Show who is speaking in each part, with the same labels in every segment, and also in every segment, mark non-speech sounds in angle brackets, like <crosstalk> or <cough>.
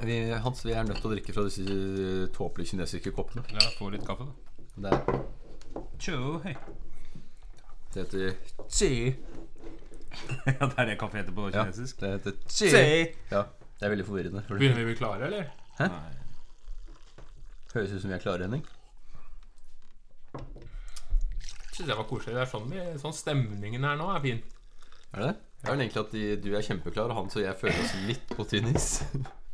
Speaker 1: Vi, Hans, vi er nødt til å drikke fra disse eh, tåpelige kinesiske koppene.
Speaker 2: Ja, få litt kaffe, da.
Speaker 1: Det, er,
Speaker 2: hei.
Speaker 1: det heter chi. <laughs>
Speaker 2: ja, det er det kaffe heter på
Speaker 1: Ja,
Speaker 2: kinesisk.
Speaker 1: det heter chi. Ja, det er veldig forvirrende. for
Speaker 3: Begynner vi å bli klare, eller?
Speaker 2: Nei.
Speaker 1: høres ut som vi er klare, Henning.
Speaker 3: Syns jeg var koselig. Det er sånn, sånn stemningen her nå er fin.
Speaker 1: Er det Jeg Det er egentlig at de, du er kjempeklar, og Hans og jeg føler oss litt på tynn is. <laughs>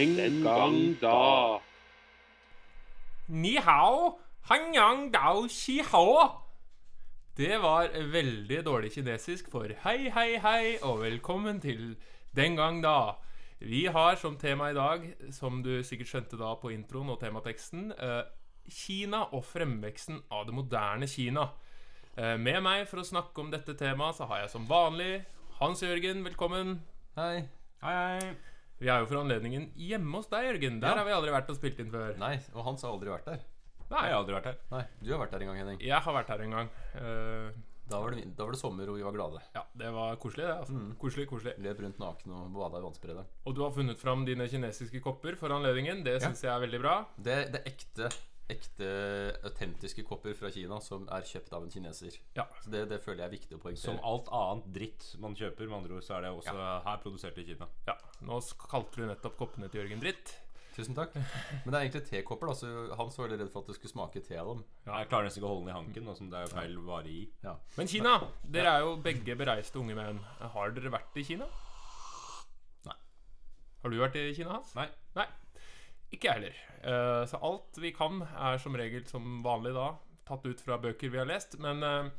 Speaker 4: Den gang da.
Speaker 3: Ni hao, han yang dao xi hao. Det var veldig dårlig kinesisk for hei, hei, hei, og velkommen til Den gang da. Vi har som tema i dag, som du sikkert skjønte da på introen og temateksten, eh, Kina og fremveksten av det moderne Kina. Eh, med meg for å snakke om dette temaet så har jeg som vanlig Hans Jørgen, velkommen.
Speaker 1: Hei.
Speaker 2: Hei, hei.
Speaker 3: Vi er jo for anledningen hjemme hos deg, Jørgen. Der har vi aldri vært og spilt inn før.
Speaker 1: Nei, og Hans har aldri vært der.
Speaker 3: Nei,
Speaker 2: Jeg har aldri vært her.
Speaker 1: Nei, Du har vært der en gang, Henning.
Speaker 3: jeg har vært her en gang. Uh,
Speaker 1: Da var det, da var det sommer, og vi var glade.
Speaker 3: ja, det var koselig, det. altså.
Speaker 1: Mm.
Speaker 3: Koselig, koselig.
Speaker 1: Løp rundt naken og bada i vannsprederen.
Speaker 3: Og du har funnet fram dine kinesiske kopper for anledningen. Det
Speaker 1: Ja.
Speaker 3: jeg er veldig bra.
Speaker 1: Det, det ekte, ekte autentiske kopper fra Kina som er kjøpt av en kineser.
Speaker 3: Ja.
Speaker 1: Så det, det føler jeg er viktig å
Speaker 2: Som alt annet dritt man kjøper, med andre ord, så er det også her produsert i Kina.
Speaker 3: ja. Nå kalte du nettopp koppene til Jørgen dritt.
Speaker 1: Tusen takk. Men det er egentlig tekopper. da Så Hans var veldig redd for at det skulle smake te av dem.
Speaker 2: Jeg klarer nesten ikke å holde den i hanken, nå som det er feil vare i.
Speaker 1: Ja.
Speaker 3: Men Kina, dere er jo begge bereiste unge menn. Har dere vært i Kina?
Speaker 1: Nei.
Speaker 3: Har du vært i Kina, Hans?
Speaker 2: Nei.
Speaker 3: Nei. Ikke jeg heller. Eh, så alt vi kan, er som regel som vanlig da tatt ut fra bøker vi har lest. Men eh,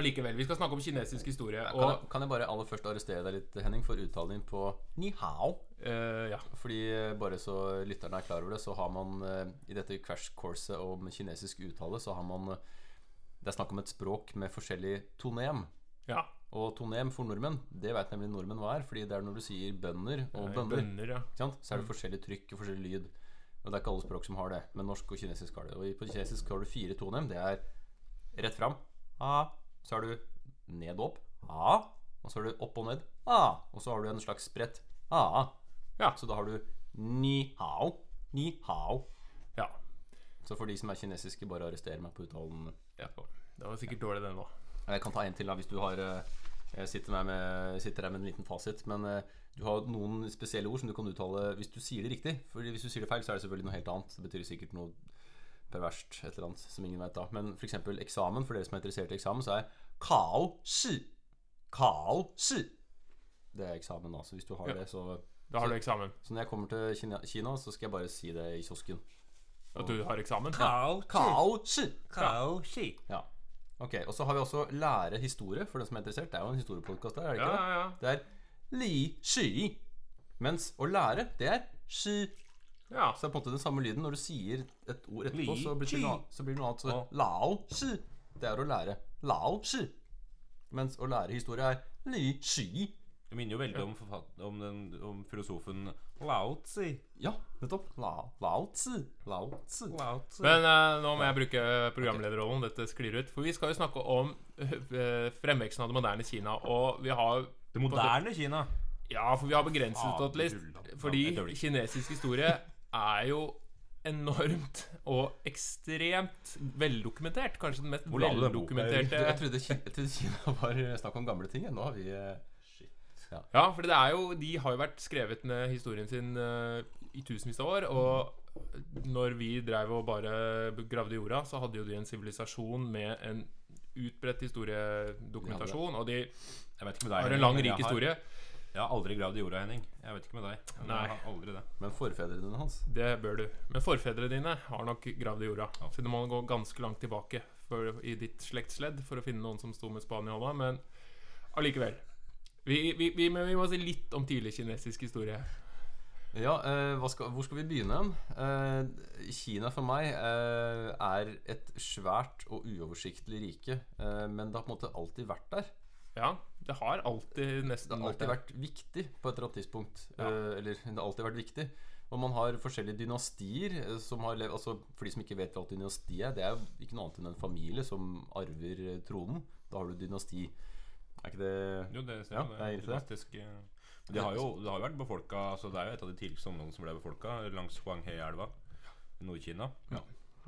Speaker 3: allikevel. Vi skal snakke om kinesisk historie.
Speaker 1: Kan, jeg, kan jeg bare aller først arrestere deg litt, Henning, for uttalen din på ni hao?
Speaker 3: Uh, ja.
Speaker 1: Fordi bare så lytterne er klar over det, så har man i dette crash courset om kinesisk uttale, så har man Det er snakk om et språk med forskjellig tonem.
Speaker 3: ja.
Speaker 1: Og tonem for nordmenn, det vet nemlig nordmenn hva er. Fordi det er når du sier bønder og
Speaker 3: Eh,
Speaker 1: bønner,
Speaker 3: Bønner, ja.
Speaker 1: så er det forskjellig trykk og forskjellig lyd. Og det er ikke alle språk som har det, men norsk og kinesisk har det. Og på kinesisk har du fire tonem. Det er rett fram. Ah. Så har du ned og opp. Ah. Og så har du opp og ned. Ah. Og så har du en slags spredt. Ah.
Speaker 3: Ja.
Speaker 1: Så da har du ni hao. Ni hao.
Speaker 3: ja.
Speaker 1: Så for de som er kinesiske, bare arrester meg på uttalen.
Speaker 3: ja. Det var sikkert dårlig, den òg.
Speaker 1: Jeg kan ta en til da, hvis du har eh, Jeg sitter, med, med, sitter her med en liten fasit. Men eh, du har noen spesielle ord som du kan uttale hvis du sier det riktig. For hvis du sier det feil, så er det selvfølgelig noe helt annet. Det betyr sikkert noe perverst, et eller annet som ingen vet da. Men f.eks. eksamen, for dere som er interessert i eksamen, så er kao shi. Kao shi. Det er eksamen, da. Så hvis du har
Speaker 3: Ja.
Speaker 1: det, så
Speaker 3: Da har du eksamen.
Speaker 1: Så når jeg kommer til Kina, Kina, så skal jeg bare si det i kiosken.
Speaker 3: At du har eksamen?
Speaker 1: Kao shi.
Speaker 2: Kao shi.
Speaker 1: Ja. Ok, Og så har vi også lære historie, for den som er interessert. Det er jo en historiepodkast der, er det ikke det?
Speaker 3: ja, ja.
Speaker 1: Det er li shi. Mens å lære, det er shi.
Speaker 3: ja.
Speaker 1: Så det er på en måte den samme lyden. Når du sier et ord etterpå, så blir det noe, så blir det noe annet. Så
Speaker 2: Å.
Speaker 1: lao shi. Det er å lære. Lao shi. Mens å lære historie er li shi.
Speaker 2: Det minner jo veldig om, om, den, om filosofen Lao Tzu.
Speaker 1: Ja, nettopp. Lao, lao tzu. Lao tzu.
Speaker 2: Lao Tzu.
Speaker 3: Men eh, nå må jeg bruke programlederrollen. Dette sklir ut. For vi skal jo snakke om eh, fremveksten av det moderne Kina. Og vi har
Speaker 2: Det moderne Kina.
Speaker 3: Ja, for vi har begrenset
Speaker 2: det
Speaker 3: oss litt. Fordi kinesisk historie er jo enormt og ekstremt veldokumentert. Kanskje den mest
Speaker 2: veldokumenterte la
Speaker 1: jeg, jeg trodde Kina var snakk om gamle ting. Nå har vi eh,
Speaker 3: Ja, for det er jo De har jo vært skrevet med historien sin uh, i tusenvis av år. Og når vi drev og bare gravde jorda, så hadde jo de en sivilisasjon med en utbredt historiedokumentasjon. Og de
Speaker 2: Jeg vet ikke med deg.
Speaker 3: har en lang, rik
Speaker 2: har-
Speaker 3: historie.
Speaker 2: Jeg har aldri gravd i jorda, Henning. Jeg vet ikke med deg. men
Speaker 3: Nei.
Speaker 2: Jeg har aldri det.
Speaker 1: Men forfedrene dine hans
Speaker 3: Det bør du. Men forfedrene dine har nok gravd i jorda. Så du må gå ganske langt tilbake for, i ditt slektsledd for å finne noen som sto med spaden i hånda. Men allikevel. Vi, vi, vi, men vi må si litt om tidlig kinesisk historie.
Speaker 1: Ja, eh, skal, hvor skal vi begynne? Eh, Kina for meg eh, er et svært og uoversiktlig rike. Eh, men det har på en måte alltid vært der.
Speaker 3: Ja, det har alltid
Speaker 1: Det har alltid vært viktig på et eller annet tidspunkt.
Speaker 3: Ja.
Speaker 1: Eh, eller det har alltid vært viktig. Og man har forskjellige dynastier eh, som har levd altså, For de som ikke vet hva dynasti er, det er jo ikke noe annet enn en familie som arver tronen. Da har du dynasti. Er ikke det
Speaker 2: Jo, det
Speaker 1: Ja, det er egentlig det.
Speaker 2: eh, men Det har jo, det har vært befolka altså Det er jo et av de tidligste områdene som ble befolka, langs Huanghe-elva i Nord-Kina.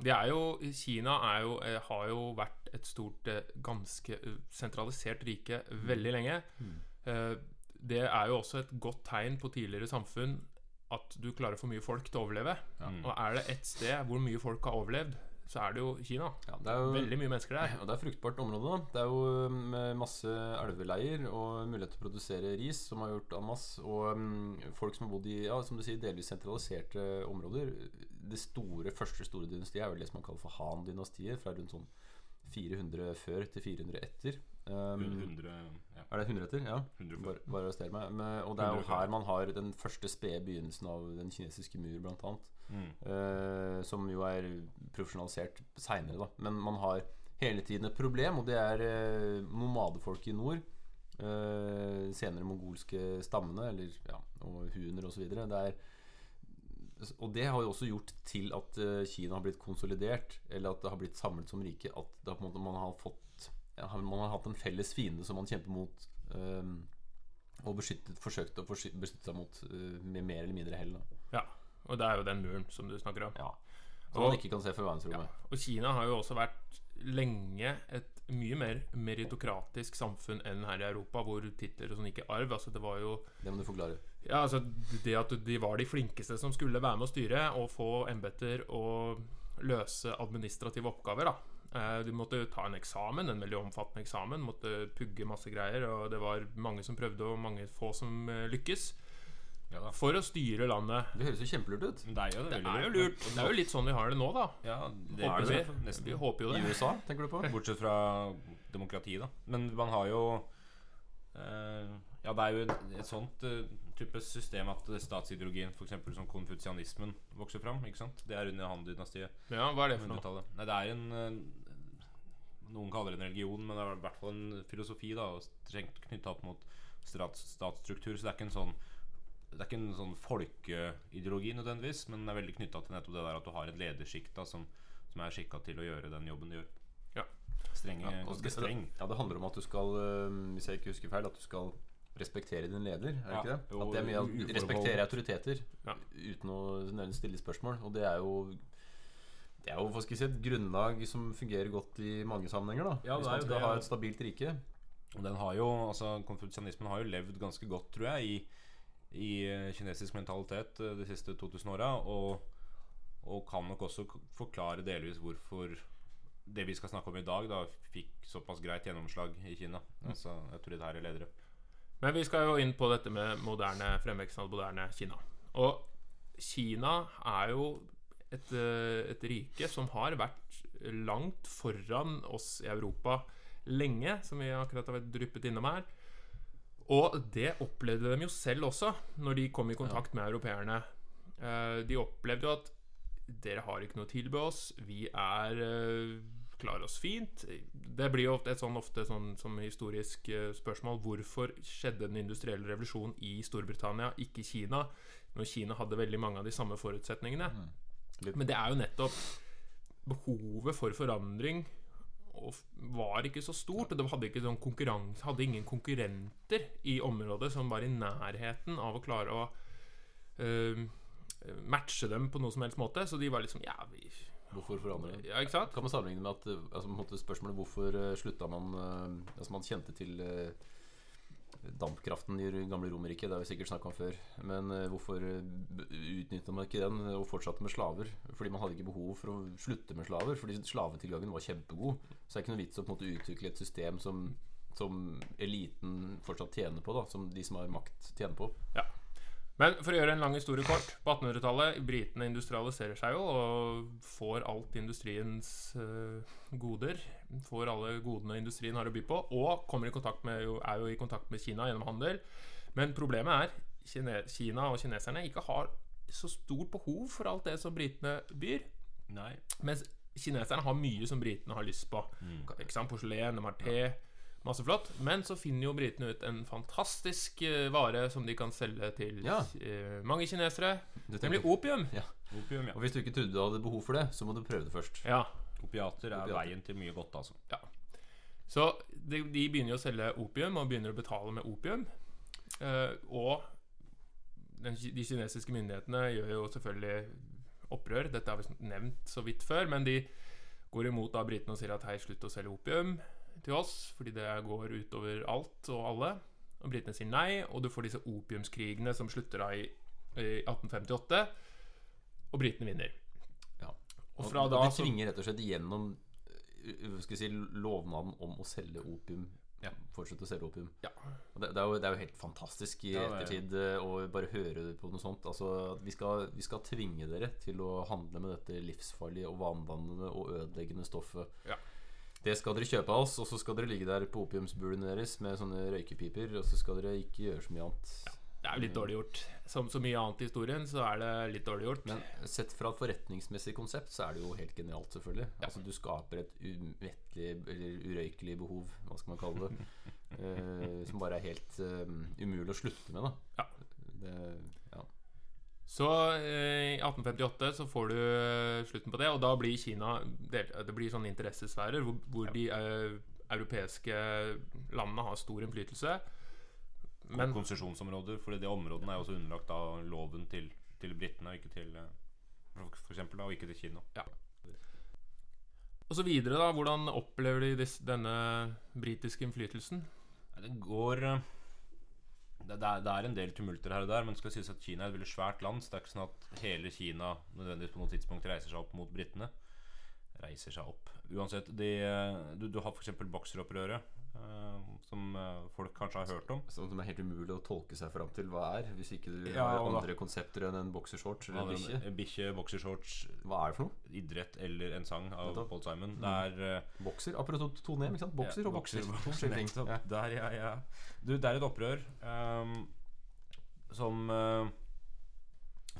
Speaker 3: Det er jo, Kina er jo, eh, har jo vært et stort, eh, ganske sentralisert rike veldig lenge. Mm. Det er jo også et godt tegn på tidligere samfunn at du klarer for mye folk til å overleve.
Speaker 2: Ja.
Speaker 3: Og er det ett sted hvor mye folk har overlevd, så er det jo Kina.
Speaker 1: ja, det er jo,
Speaker 3: Veldig mye mennesker der.
Speaker 1: Og det er fruktbart område. da Det er jo med masse elveleier og mulighet til å produsere ris, som har gjort Amas. Og um, folk som har bodd i ja, som du sier, delvis sentraliserte områder. Det store, første store dynastiet er vel det som man kaller for Han-dynastiet, fra rundt sånn 400 før til 400 etter. Um,
Speaker 2: 100 ja,
Speaker 1: er det 100 etter? Ja.
Speaker 2: 100.
Speaker 1: Bare, bare arrester meg. Men, og det er jo her man har den første spede begynnelsen av den kinesiske mur, blant annet.
Speaker 2: Mm.
Speaker 1: Uh, som jo er profesjonalisert seinere, da. Men man har hele tiden et problem, og det er uh, nomadefolket i nord. Uh, senere mongolske stammene, eller ja, og huner osv. Og det har jo også gjort til at eh, Kina har blitt konsolidert, eller at det har blitt samlet som rike. At man har fått Man har hatt en felles fiende som man kjemper mot. um, og beskyttet, forsøkt å beskytte seg mot eh, med mer eller mindre hell. Da.
Speaker 3: Ja, og det er jo den muren som du snakker om.
Speaker 1: Ja. Som man ikke kan se fra verdensrommet.
Speaker 3: Og Kina har jo også vært lenge et mye mer meritokratisk samfunn enn her i Europa, hvor titler og sånn ikke i arv. Altså det var jo
Speaker 1: Det må du forklare.
Speaker 3: Ja, altså det at de var de flinkeste som skulle være med å styre og få embeter og løse administrative oppgaver, da. Eh, Du måtte ta en eksamen, en veldig omfattende eksamen. Måtte pugge masse greier, og det var mange som prøvde, og mange få som eh, lykkes.
Speaker 2: Ja.
Speaker 3: For å styre landet.
Speaker 1: Det høres jo kjempelurt ut.
Speaker 2: Det er jo,
Speaker 3: Det
Speaker 2: det
Speaker 3: er jo lurt. Det er jo litt sånn vi har det nå, da.
Speaker 2: Ja, det
Speaker 3: Håper
Speaker 2: er det.
Speaker 3: vi.
Speaker 2: Nesten.
Speaker 3: Vi håper jo det. I.
Speaker 1: USA, tenker du på?
Speaker 2: Bortsett fra demokrati, da. Men man har jo eh, Ja, det er jo et, sånt eh, type system at statsideologien, f.eks. som konfutsianismen, vokser fram. ikke sant? Det er under Han-dynastiet.
Speaker 3: Ja, hva er det for noe?
Speaker 2: 100-tallet. Nei, det er en eh, Noen kaller det en religion, men det er i hvert fall en filosofi da knytta opp mot stats, statsstruktur. Så det er ikke en sånn Det er ikke en sånn folkeideologi nødvendigvis, men den er veldig knytta til nettopp det der at du har et ledersjikt som, som er skikka til å gjøre den jobben du gjør.
Speaker 3: Ja.
Speaker 2: Strenge,
Speaker 1: Ja,
Speaker 2: ganske
Speaker 1: det,
Speaker 2: streng.
Speaker 1: ja, det handler om at du skal, øh, hvis jeg ikke husker feil, at du skal respektere din leder. Er det
Speaker 2: Ja,
Speaker 1: ikke det? At det er mye av respektere autoriteter
Speaker 3: Ja.
Speaker 1: uten å nødvendigvis stille spørsmål. Og det er jo Det er jo hva skal jeg si, et grunnlag som fungerer godt i mange sammenhenger. da
Speaker 2: Ja,
Speaker 1: Hvis
Speaker 2: er
Speaker 1: man skal
Speaker 2: det,
Speaker 1: ha et stabilt rike.
Speaker 2: Og den har jo, altså Konfutsianismen har jo levd ganske godt, tror jeg, i, i eh, kinesisk mentalitet eh, de siste 2000 åra. Og, og kan nok også forklare delvis hvorfor det vi skal snakke om i dag, da fikk såpass greit gjennomslag i Kina. Altså autoritære ledere.
Speaker 3: Men vi skal jo inn på dette med moderne fremveksten av moderne Kina. Og Kina er jo et, eh, et rike som har vært langt foran oss i Europa lenge, som vi akkurat har vært dryppet innom her. Og det opplevde de jo selv også, når de kom i kontakt med europeerne. Eh, De opplevde jo at dere har ikke noe å tilby oss, vi er eh, klarer oss fint. Det blir jo ofte et sånn, ofte sånn som historisk spørsmål hvorfor skjedde den industrielle revolusjonen i Storbritannia, ikke Kina, når Kina hadde veldig mange av de samme forutsetningene.
Speaker 1: Litt-
Speaker 3: Men det er jo nettopp behovet for forandring var ikke så stort. Og de hadde, ikke sånn hadde ingen konkurrenter i området som var i nærheten av å klare å uh, matche dem på noe som helst måte. Så de var liksom Ja, vi
Speaker 1: Hvorfor forandre?
Speaker 3: Ja, ikke sant?
Speaker 1: Kan man sammenligne med at øh, altså, Spørsmålet hvorfor øh, slutta man Altså man kjente til øh, dampkraften det gamle Romerriket, det har vi sikkert snakka om før. Men øh, hvorfor utnytta man ikke den og fortsatte med slaver? Fordi man hadde ikke behov for å slutte med slaver, fordi slavetilgangen var kjempegod. Så det er ikke noe vits å på en måte utvikle et system som, som eliten fortsatt tjener på, da som de som har makt, tjener på.
Speaker 3: Ja. Men for å gjøre en lang historie kort På 1800-tallet Britene industrialiserer seg jo og får alt industriens uh, goder. Får alle godene industrien har å by på. Og i med, er jo i kontakt med Kina gjennom handel. Men problemet er Kine, Kina og kineserne ikke har så stort behov for alt det som britene byr.
Speaker 2: Nei.
Speaker 3: Mens kineserne har mye som britene har lyst på. Sant? Porselen, de har te. Masse flott. Men så finner jo britene ut en fantastisk eh, vare som de kan selge til
Speaker 1: Ja.
Speaker 3: eh, mange kinesere.
Speaker 1: Du
Speaker 3: Nemlig
Speaker 1: opium.
Speaker 3: opium.
Speaker 2: Opium, ja.
Speaker 1: og hvis du ikke trodde du hadde behov for det, så må du prøve det først.
Speaker 3: Ja.
Speaker 2: Opiater er
Speaker 1: Opiater.
Speaker 2: veien til mye godt, altså.
Speaker 3: Så de, de begynner jo å selge opium, og begynner å betale med opium. Eh, og den, ki- de kinesiske myndighetene gjør jo selvfølgelig opprør. Dette har vi nevnt så vidt før, men de går imot da britene og sier at hei, slutt å selge opium til oss, fordi det går utover alt og alle. Og britene sier nei, og du får disse opiumskrigene som slutter da i, i 1858, og britene vinner.
Speaker 1: Ja.
Speaker 3: Og fra da
Speaker 1: de tvinger rett og slett gjennom øh, skal si, lovnaden om å selge opium.
Speaker 2: Ja.
Speaker 1: Fortsette å selge opium.
Speaker 3: Ja.
Speaker 1: Og det, det, er jo, det er jo helt fantastisk i
Speaker 2: er-
Speaker 1: ettertid øh, å bare høre på noe sånt. Altså, vi skal, vi skal tvinge dere til å handle med dette livsfarlige og vanedannende og ødeleggende stoffet.
Speaker 3: Ja.
Speaker 1: Det skal dere kjøpe av oss, og så skal dere ligge der på opiumsbulene deres med sånne røykepiper, og så skal dere ikke gjøre så mye annet.
Speaker 3: Ja, Det er jo litt dårlig gjort. Som så mye annet i historien, så er det litt dårlig gjort.
Speaker 1: Men sett fra et forretningsmessig konsept så er det jo helt genialt, selvfølgelig. Altså Du skaper et umettelig eller urøykelig behov, hva skal man kalle det, uh, <laughs> som bare er helt uh, umulig å slutte med. da
Speaker 3: Ja.
Speaker 1: Det, ja.
Speaker 3: Så eh, i 1858 så får du eh, slutten på det, og da blir Kina Det blir sånne interessesfærer hvor, hvor de eh, europeiske landene har stor innflytelse. Men
Speaker 2: Konsesjonsområder, fordi de områdene er jo også underlagt av loven til, til britene, og ikke til eh, for, for eksempel, da, og ikke til Kina.
Speaker 3: Og så videre, da. Hvordan opplever de disse, denne britiske innflytelsen?
Speaker 2: Det går det, det, er, det er en del tumulter her og der, men det skal sies at Kina er et veldig svært land. Så det er ikke sånn at hele Kina nødvendigvis på noe tidspunkt reiser seg opp mot britene. Reiser seg opp. Uansett, de, eh, du, du har f.eks. bokseropprøret, uh, som eh, folk kanskje har hørt om.
Speaker 1: Sånn som er helt umulig å tolke seg fram til hva er, hvis ikke du
Speaker 2: Ja,
Speaker 1: har
Speaker 2: andre da-
Speaker 1: konsepter enn en boksershorts eller en bikkje.
Speaker 2: Bikkje, boksershorts,
Speaker 1: Hva er det for noe?
Speaker 2: idrett eller en sang av
Speaker 1: Nettopp.
Speaker 2: Paul Simon. Det er eh,
Speaker 1: Bokser? Apropos to M, ikke sant? Bokser
Speaker 2: Ja,
Speaker 1: og bokser.
Speaker 2: bokser, bokser.
Speaker 1: Ja.
Speaker 2: Der, ja, ja. Du, det er et opprør um, som eh,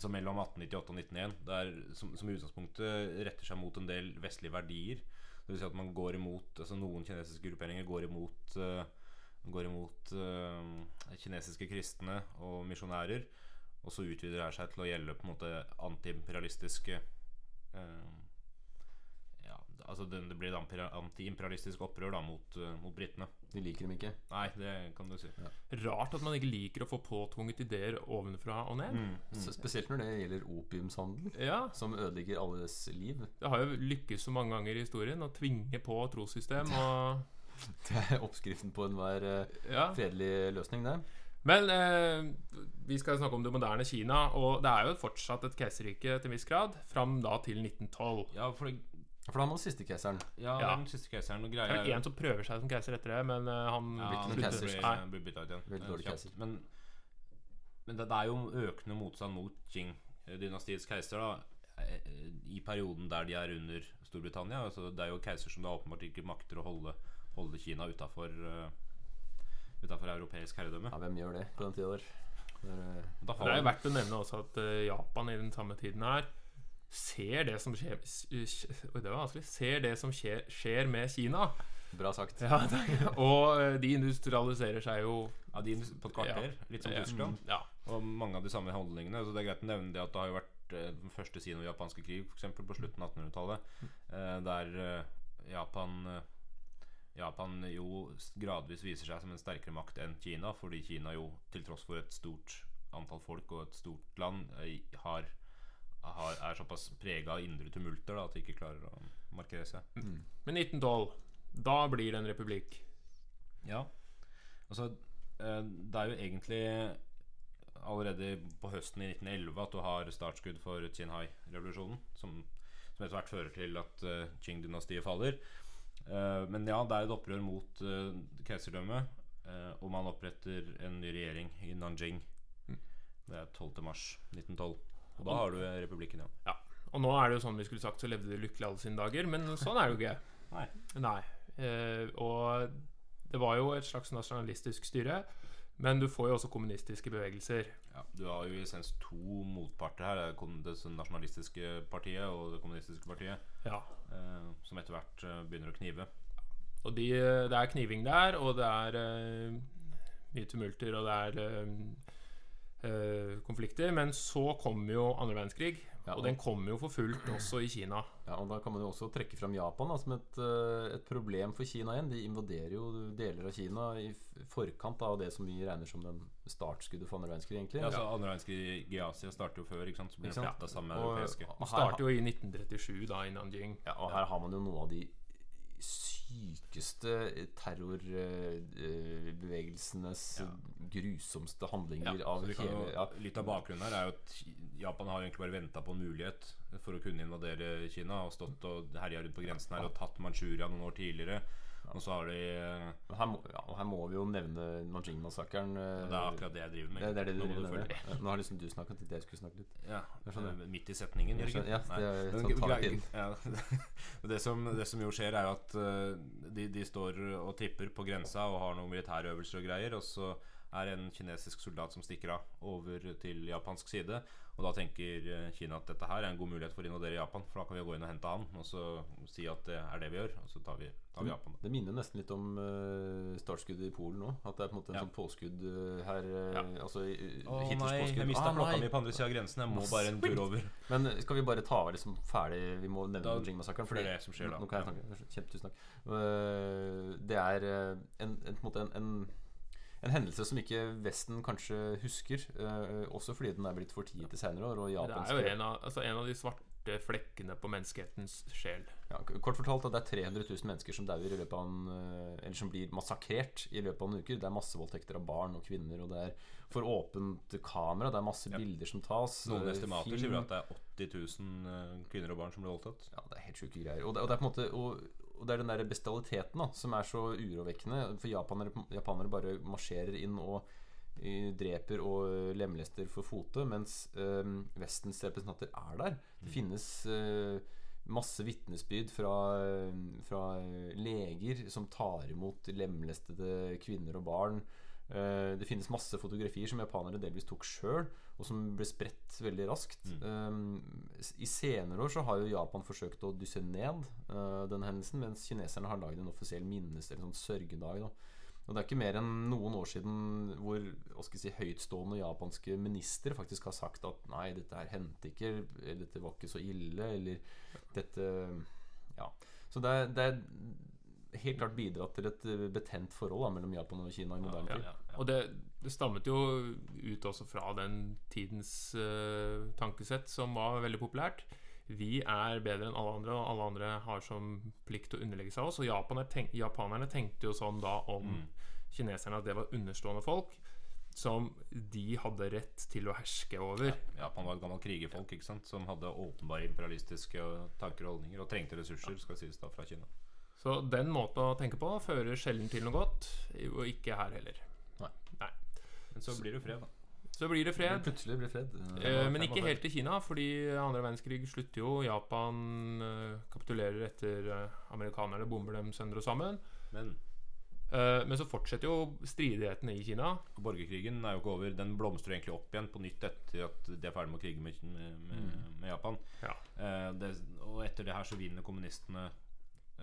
Speaker 2: Som mellom 1898 og 1901 det er, som, som i utgangspunktet retter seg mot en del vestlige verdier. Det vil si at man går imot Altså Noen kinesiske grupperinger går imot uh, Går imot uh, kinesiske kristne og misjonærer. Og så utvider det seg til å gjelde på en måte antiimperialistiske ja, altså det, det blir et antiimperialistisk opprør da mot, eh, mot britene.
Speaker 1: De liker dem ikke.
Speaker 2: Nei, det kan du si.
Speaker 3: Rart at man ikke liker å få påtvunget ideer ovenfra og ned.
Speaker 1: S- Spesielt når det gjelder opiumshandel,
Speaker 3: Ja,
Speaker 1: som ødelegger alles liv.
Speaker 3: Det har jo lykkes så mange ganger i historien å tvinge på trossystem og <laughs>
Speaker 1: Det er oppskriften på enhver eh,
Speaker 3: Ja.
Speaker 1: fredelig løsning, det.
Speaker 3: Men eh, vi skal snakke om det moderne Kina, og det er jo fortsatt et keiserrike til en viss grad, fram da til 1912.
Speaker 2: Ja, for, det,
Speaker 1: For han var siste keiseren.
Speaker 2: ja,
Speaker 3: Ja.
Speaker 2: den siste keiseren. Og
Speaker 3: Det er vel en som prøver seg som keiser etter det, men eh, han
Speaker 2: ja, han blir, blir bytta ut igjen.
Speaker 1: Veldig dårlig keiser.
Speaker 2: Men, men det, det er jo økende motstand mot Qing-dynastiets keiser da eh, i perioden der de er under Storbritannia. Altså, det er jo keiser som da åpenbart ikke makter å holde, holde Kina utafor Utafor europeisk herredømme.
Speaker 1: Ja, hvem gjør det på den tida der? Det er, eh,
Speaker 3: Det er jo
Speaker 2: vært
Speaker 3: verdt å nevne også at eh, Japan i den samme tiden her ser det som skjer det var vanskelig. Ser det som skjer, skjer med Kina.
Speaker 1: bra sagt.
Speaker 3: Ja, og eh, de industrialiserer seg jo
Speaker 2: ja, de på et kvarter, litt som
Speaker 3: Ja.
Speaker 2: Tyskland.
Speaker 3: Ja.
Speaker 2: Og mange av de samme holdningene. Så det er greit å nevne det at det har jo vært eh, den første sino-japanske krig, f.eks. på slutten av 1800-tallet, eh, der Japan Japan jo gradvis viser seg som en sterkere makt enn Kina, fordi Kina jo, til tross for et stort antall folk og et stort land, har, har, er såpass prega av indre tumulter da, at de ikke klarer å markere seg.
Speaker 3: Men 1912, da blir det en republikk.
Speaker 2: Ja. Altså, eh, det er jo egentlig allerede på høsten i 1911 at du har startskudd for Qinghai-revolusjonen, som, som etter hvert fører til at uh, Qing-dynastiet faller. Uh, men ja, det er et opprør mot uh, keiserdømmet, uh, og man oppretter en ny regjering i Nanjing. Det er 12. mars 1912. Og da har du eh, republikken, ja.
Speaker 3: Ja. Og nå er det jo sånn vi skulle sagt, så levde de lykkelig alle sine dager, men sånn er det jo ikke. <laughs>
Speaker 2: Nei.
Speaker 3: Nei. Eh, og det var jo et slags nasjonalistisk styre, men du får jo også kommunistiske bevegelser.
Speaker 2: Ja, du har jo i essens to motparter her. Det nasjonalistiske partiet og det kommunistiske partiet.
Speaker 3: Ja.
Speaker 2: eh, som etter hvert eh, begynner å knive.
Speaker 3: Og de, det er kniving der, og det er eh, mye tumulter, og det er eh, eh, konflikter. Men så kommer jo andre verdenskrig,
Speaker 1: Ja,
Speaker 3: og
Speaker 1: og-
Speaker 3: den kommer jo for fullt også i Kina.
Speaker 1: Ja, og Da kan man jo også trekke fram Japan da, som et, eh, et problem for Kina igjen. De invaderer jo deler av Kina i forkant av det som vi regner som den startskuddet for andre verdenskrig. egentlig
Speaker 2: Ja, altså Andre verdenskrig i Asia starter jo før, ikke sant? så blir
Speaker 1: Ikke
Speaker 2: det
Speaker 1: sant?
Speaker 2: flatta sammen med
Speaker 1: Og-
Speaker 2: europeiske.
Speaker 1: og her-
Speaker 3: starter jo i 1937, da, i Nanjing.
Speaker 1: Ja, og her har man jo noe av de sykeste terrorbevegelsenes
Speaker 2: Ja.
Speaker 1: grusomste handlinger
Speaker 3: Ja,
Speaker 1: av hele
Speaker 2: jo,
Speaker 1: ja.
Speaker 2: Litt av bakgrunnen her er jo at Japan har egentlig bare venta på en mulighet for å kunne invadere Kina. Og stått og herja rundt på grensen her og tatt Manchuria noen år tidligere. Og så har de eh,
Speaker 1: her, må, ja, og her må vi jo nevne Nanjing-massakren. eh,
Speaker 2: Det er akkurat det jeg driver med.
Speaker 1: det, det er det du
Speaker 2: Nå
Speaker 1: driver med? Ja. Nå har liksom du snakket det jeg skulle snakke litt.
Speaker 2: Ja,
Speaker 1: Jeg skjønner.
Speaker 2: eh, Midt i setningen, Jørgen.
Speaker 1: ja, det er sånn <laughs>
Speaker 2: ja. som, det som jo skjer, er jo at de, de står og tripper på grensa og har noen militærøvelser og greier. Og så er en kinesisk soldat som stikker av over til japansk side. Og da tenker eh, Kina at dette her er en god mulighet for å invadere Japan. For da kan vi gå inn og hente han og så si at det er det vi gjør. Og så tar vi, tar vi Japan.
Speaker 1: Det minner nesten litt om uh, startskuddet i Polen nå. At det er på en måte en
Speaker 2: Ja.
Speaker 1: sånn påskudd eh, her. Ja. Altså
Speaker 2: Å nei, jeg mista
Speaker 1: Ah,
Speaker 2: klokka mi på andre sida av grensen. Jeg må bare en tur over.
Speaker 1: Men eh, skal vi bare ta liksom ferdig Vi må nevne Nanjing-massakren.
Speaker 2: for det er det som skjer da.
Speaker 1: Nå kan jeg snakke. Kjempetusen takk. Eh, Det er eh, en, en, på en, en, en, en hendelse som ikke Vesten kanskje husker. eh, også fordi den er blitt fortiet i senere år. Og
Speaker 3: Det er jo en av, altså en av de svarte flekkene på menneskehetens sjel.
Speaker 1: ja, Kort fortalt at det er 300 000 mennesker som i løpet av en eh, Eller som blir massakrert i løpet av en uke. Det er massevoldtekter av barn og kvinner, og det er for åpent kamera. Det er masse
Speaker 2: Ja.
Speaker 1: bilder som tas.
Speaker 2: Noen
Speaker 1: eh,
Speaker 2: estimater sier at det er 80 000 eh, kvinner og barn som blir voldtatt.
Speaker 1: Ja, det er helt sjuke greier. Og det, og det er på en måte og, det er den der bestialiteten da som er så urovekkende. For japanere, japanere bare marsjerer inn og dreper og lemlester for fote, mens øh, Vestens representanter er der. Det finnes øh, masse vitnesbyrd fra, fra leger som tar imot lemlestede kvinner og barn. Eh, det finnes masse fotografier som japanere delvis tok sjøl, og som ble spredt veldig raskt. Um, I senere år så har jo Japan forsøkt å dysse ned uh, den hendelsen, mens kineserne har lagd en offisiell minnes- eller sånn sørgedag. Da. Og det er ikke mer enn noen år siden hvor si, høytstående japanske ministre faktisk har sagt at nei, dette her hendte ikke, eller dette var ikke så ille, eller dette Ja. Så det er, det er helt klart bidratt til et eh, betent forhold da, mellom Japan og Kina i moderne tid.
Speaker 3: Og det, det stammet jo ut også fra den tidens uh, tankesett som var veldig populært. Vi er bedre enn alle andre, og alle andre har som plikt å underlegge seg oss. Og japanerne, tenk, japanerne tenkte jo sånn da om kineserne at det var understående folk som de hadde rett til å herske over.
Speaker 2: Japan var et gammelt krigerfolk ikke sant? som hadde åpenbare imperialistiske tanker og holdninger og trengte ressurser skal sies da fra Kina.
Speaker 3: Så den måten å tenke på fører sjelden til noe godt, og ikke her heller.
Speaker 1: Nei.
Speaker 3: Nei.
Speaker 2: Men så blir det fred, da.
Speaker 3: Så blir det fred.
Speaker 1: Plutselig blir det fred.
Speaker 3: Eh, men ikke helt til Kina, fordi andre verdenskrig slutter jo. Japan eh, kapitulerer etter eh, amerikanerne bomber dem sønder og sammen.
Speaker 2: Men
Speaker 3: Eh, men så fortsetter jo stridighetene i Kina.
Speaker 2: borgerkrigen er jo ikke over. Den blomstrer egentlig opp igjen på nytt etter at de er ferdig med å krige med, med, med, med Japan.
Speaker 3: Ja.
Speaker 2: Eh, det, og etter det her så vinner kommunistene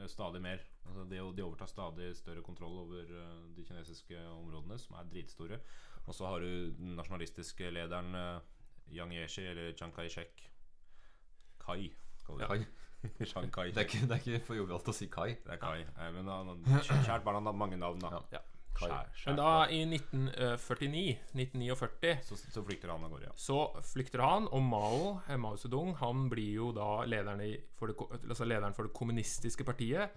Speaker 2: stadig mer. Altså de, de overtar stadig større kontroll over eh, de kinesiske områdene, som er dritstore. Og så har du den nasjonalistiske lederen uh, Yang Yeshi, eller Chiang Kai-shek. Kai, kaller vi
Speaker 1: Kai.
Speaker 2: det. <laughs> Chiang Kai.
Speaker 1: Det er, ikke, det er ikke for jovialt å si Kai.
Speaker 2: Det er Kai. Eh, men han, kjært barn har mange navn, da.
Speaker 1: Ja.
Speaker 3: Men da, i 1949, 1949
Speaker 2: så, så flykter han av gårde, ja.
Speaker 3: så flykter han, og Mao, eh, Mao Zedong han blir jo da lederen, i, for det, altså lederen for det kommunistiske partiet.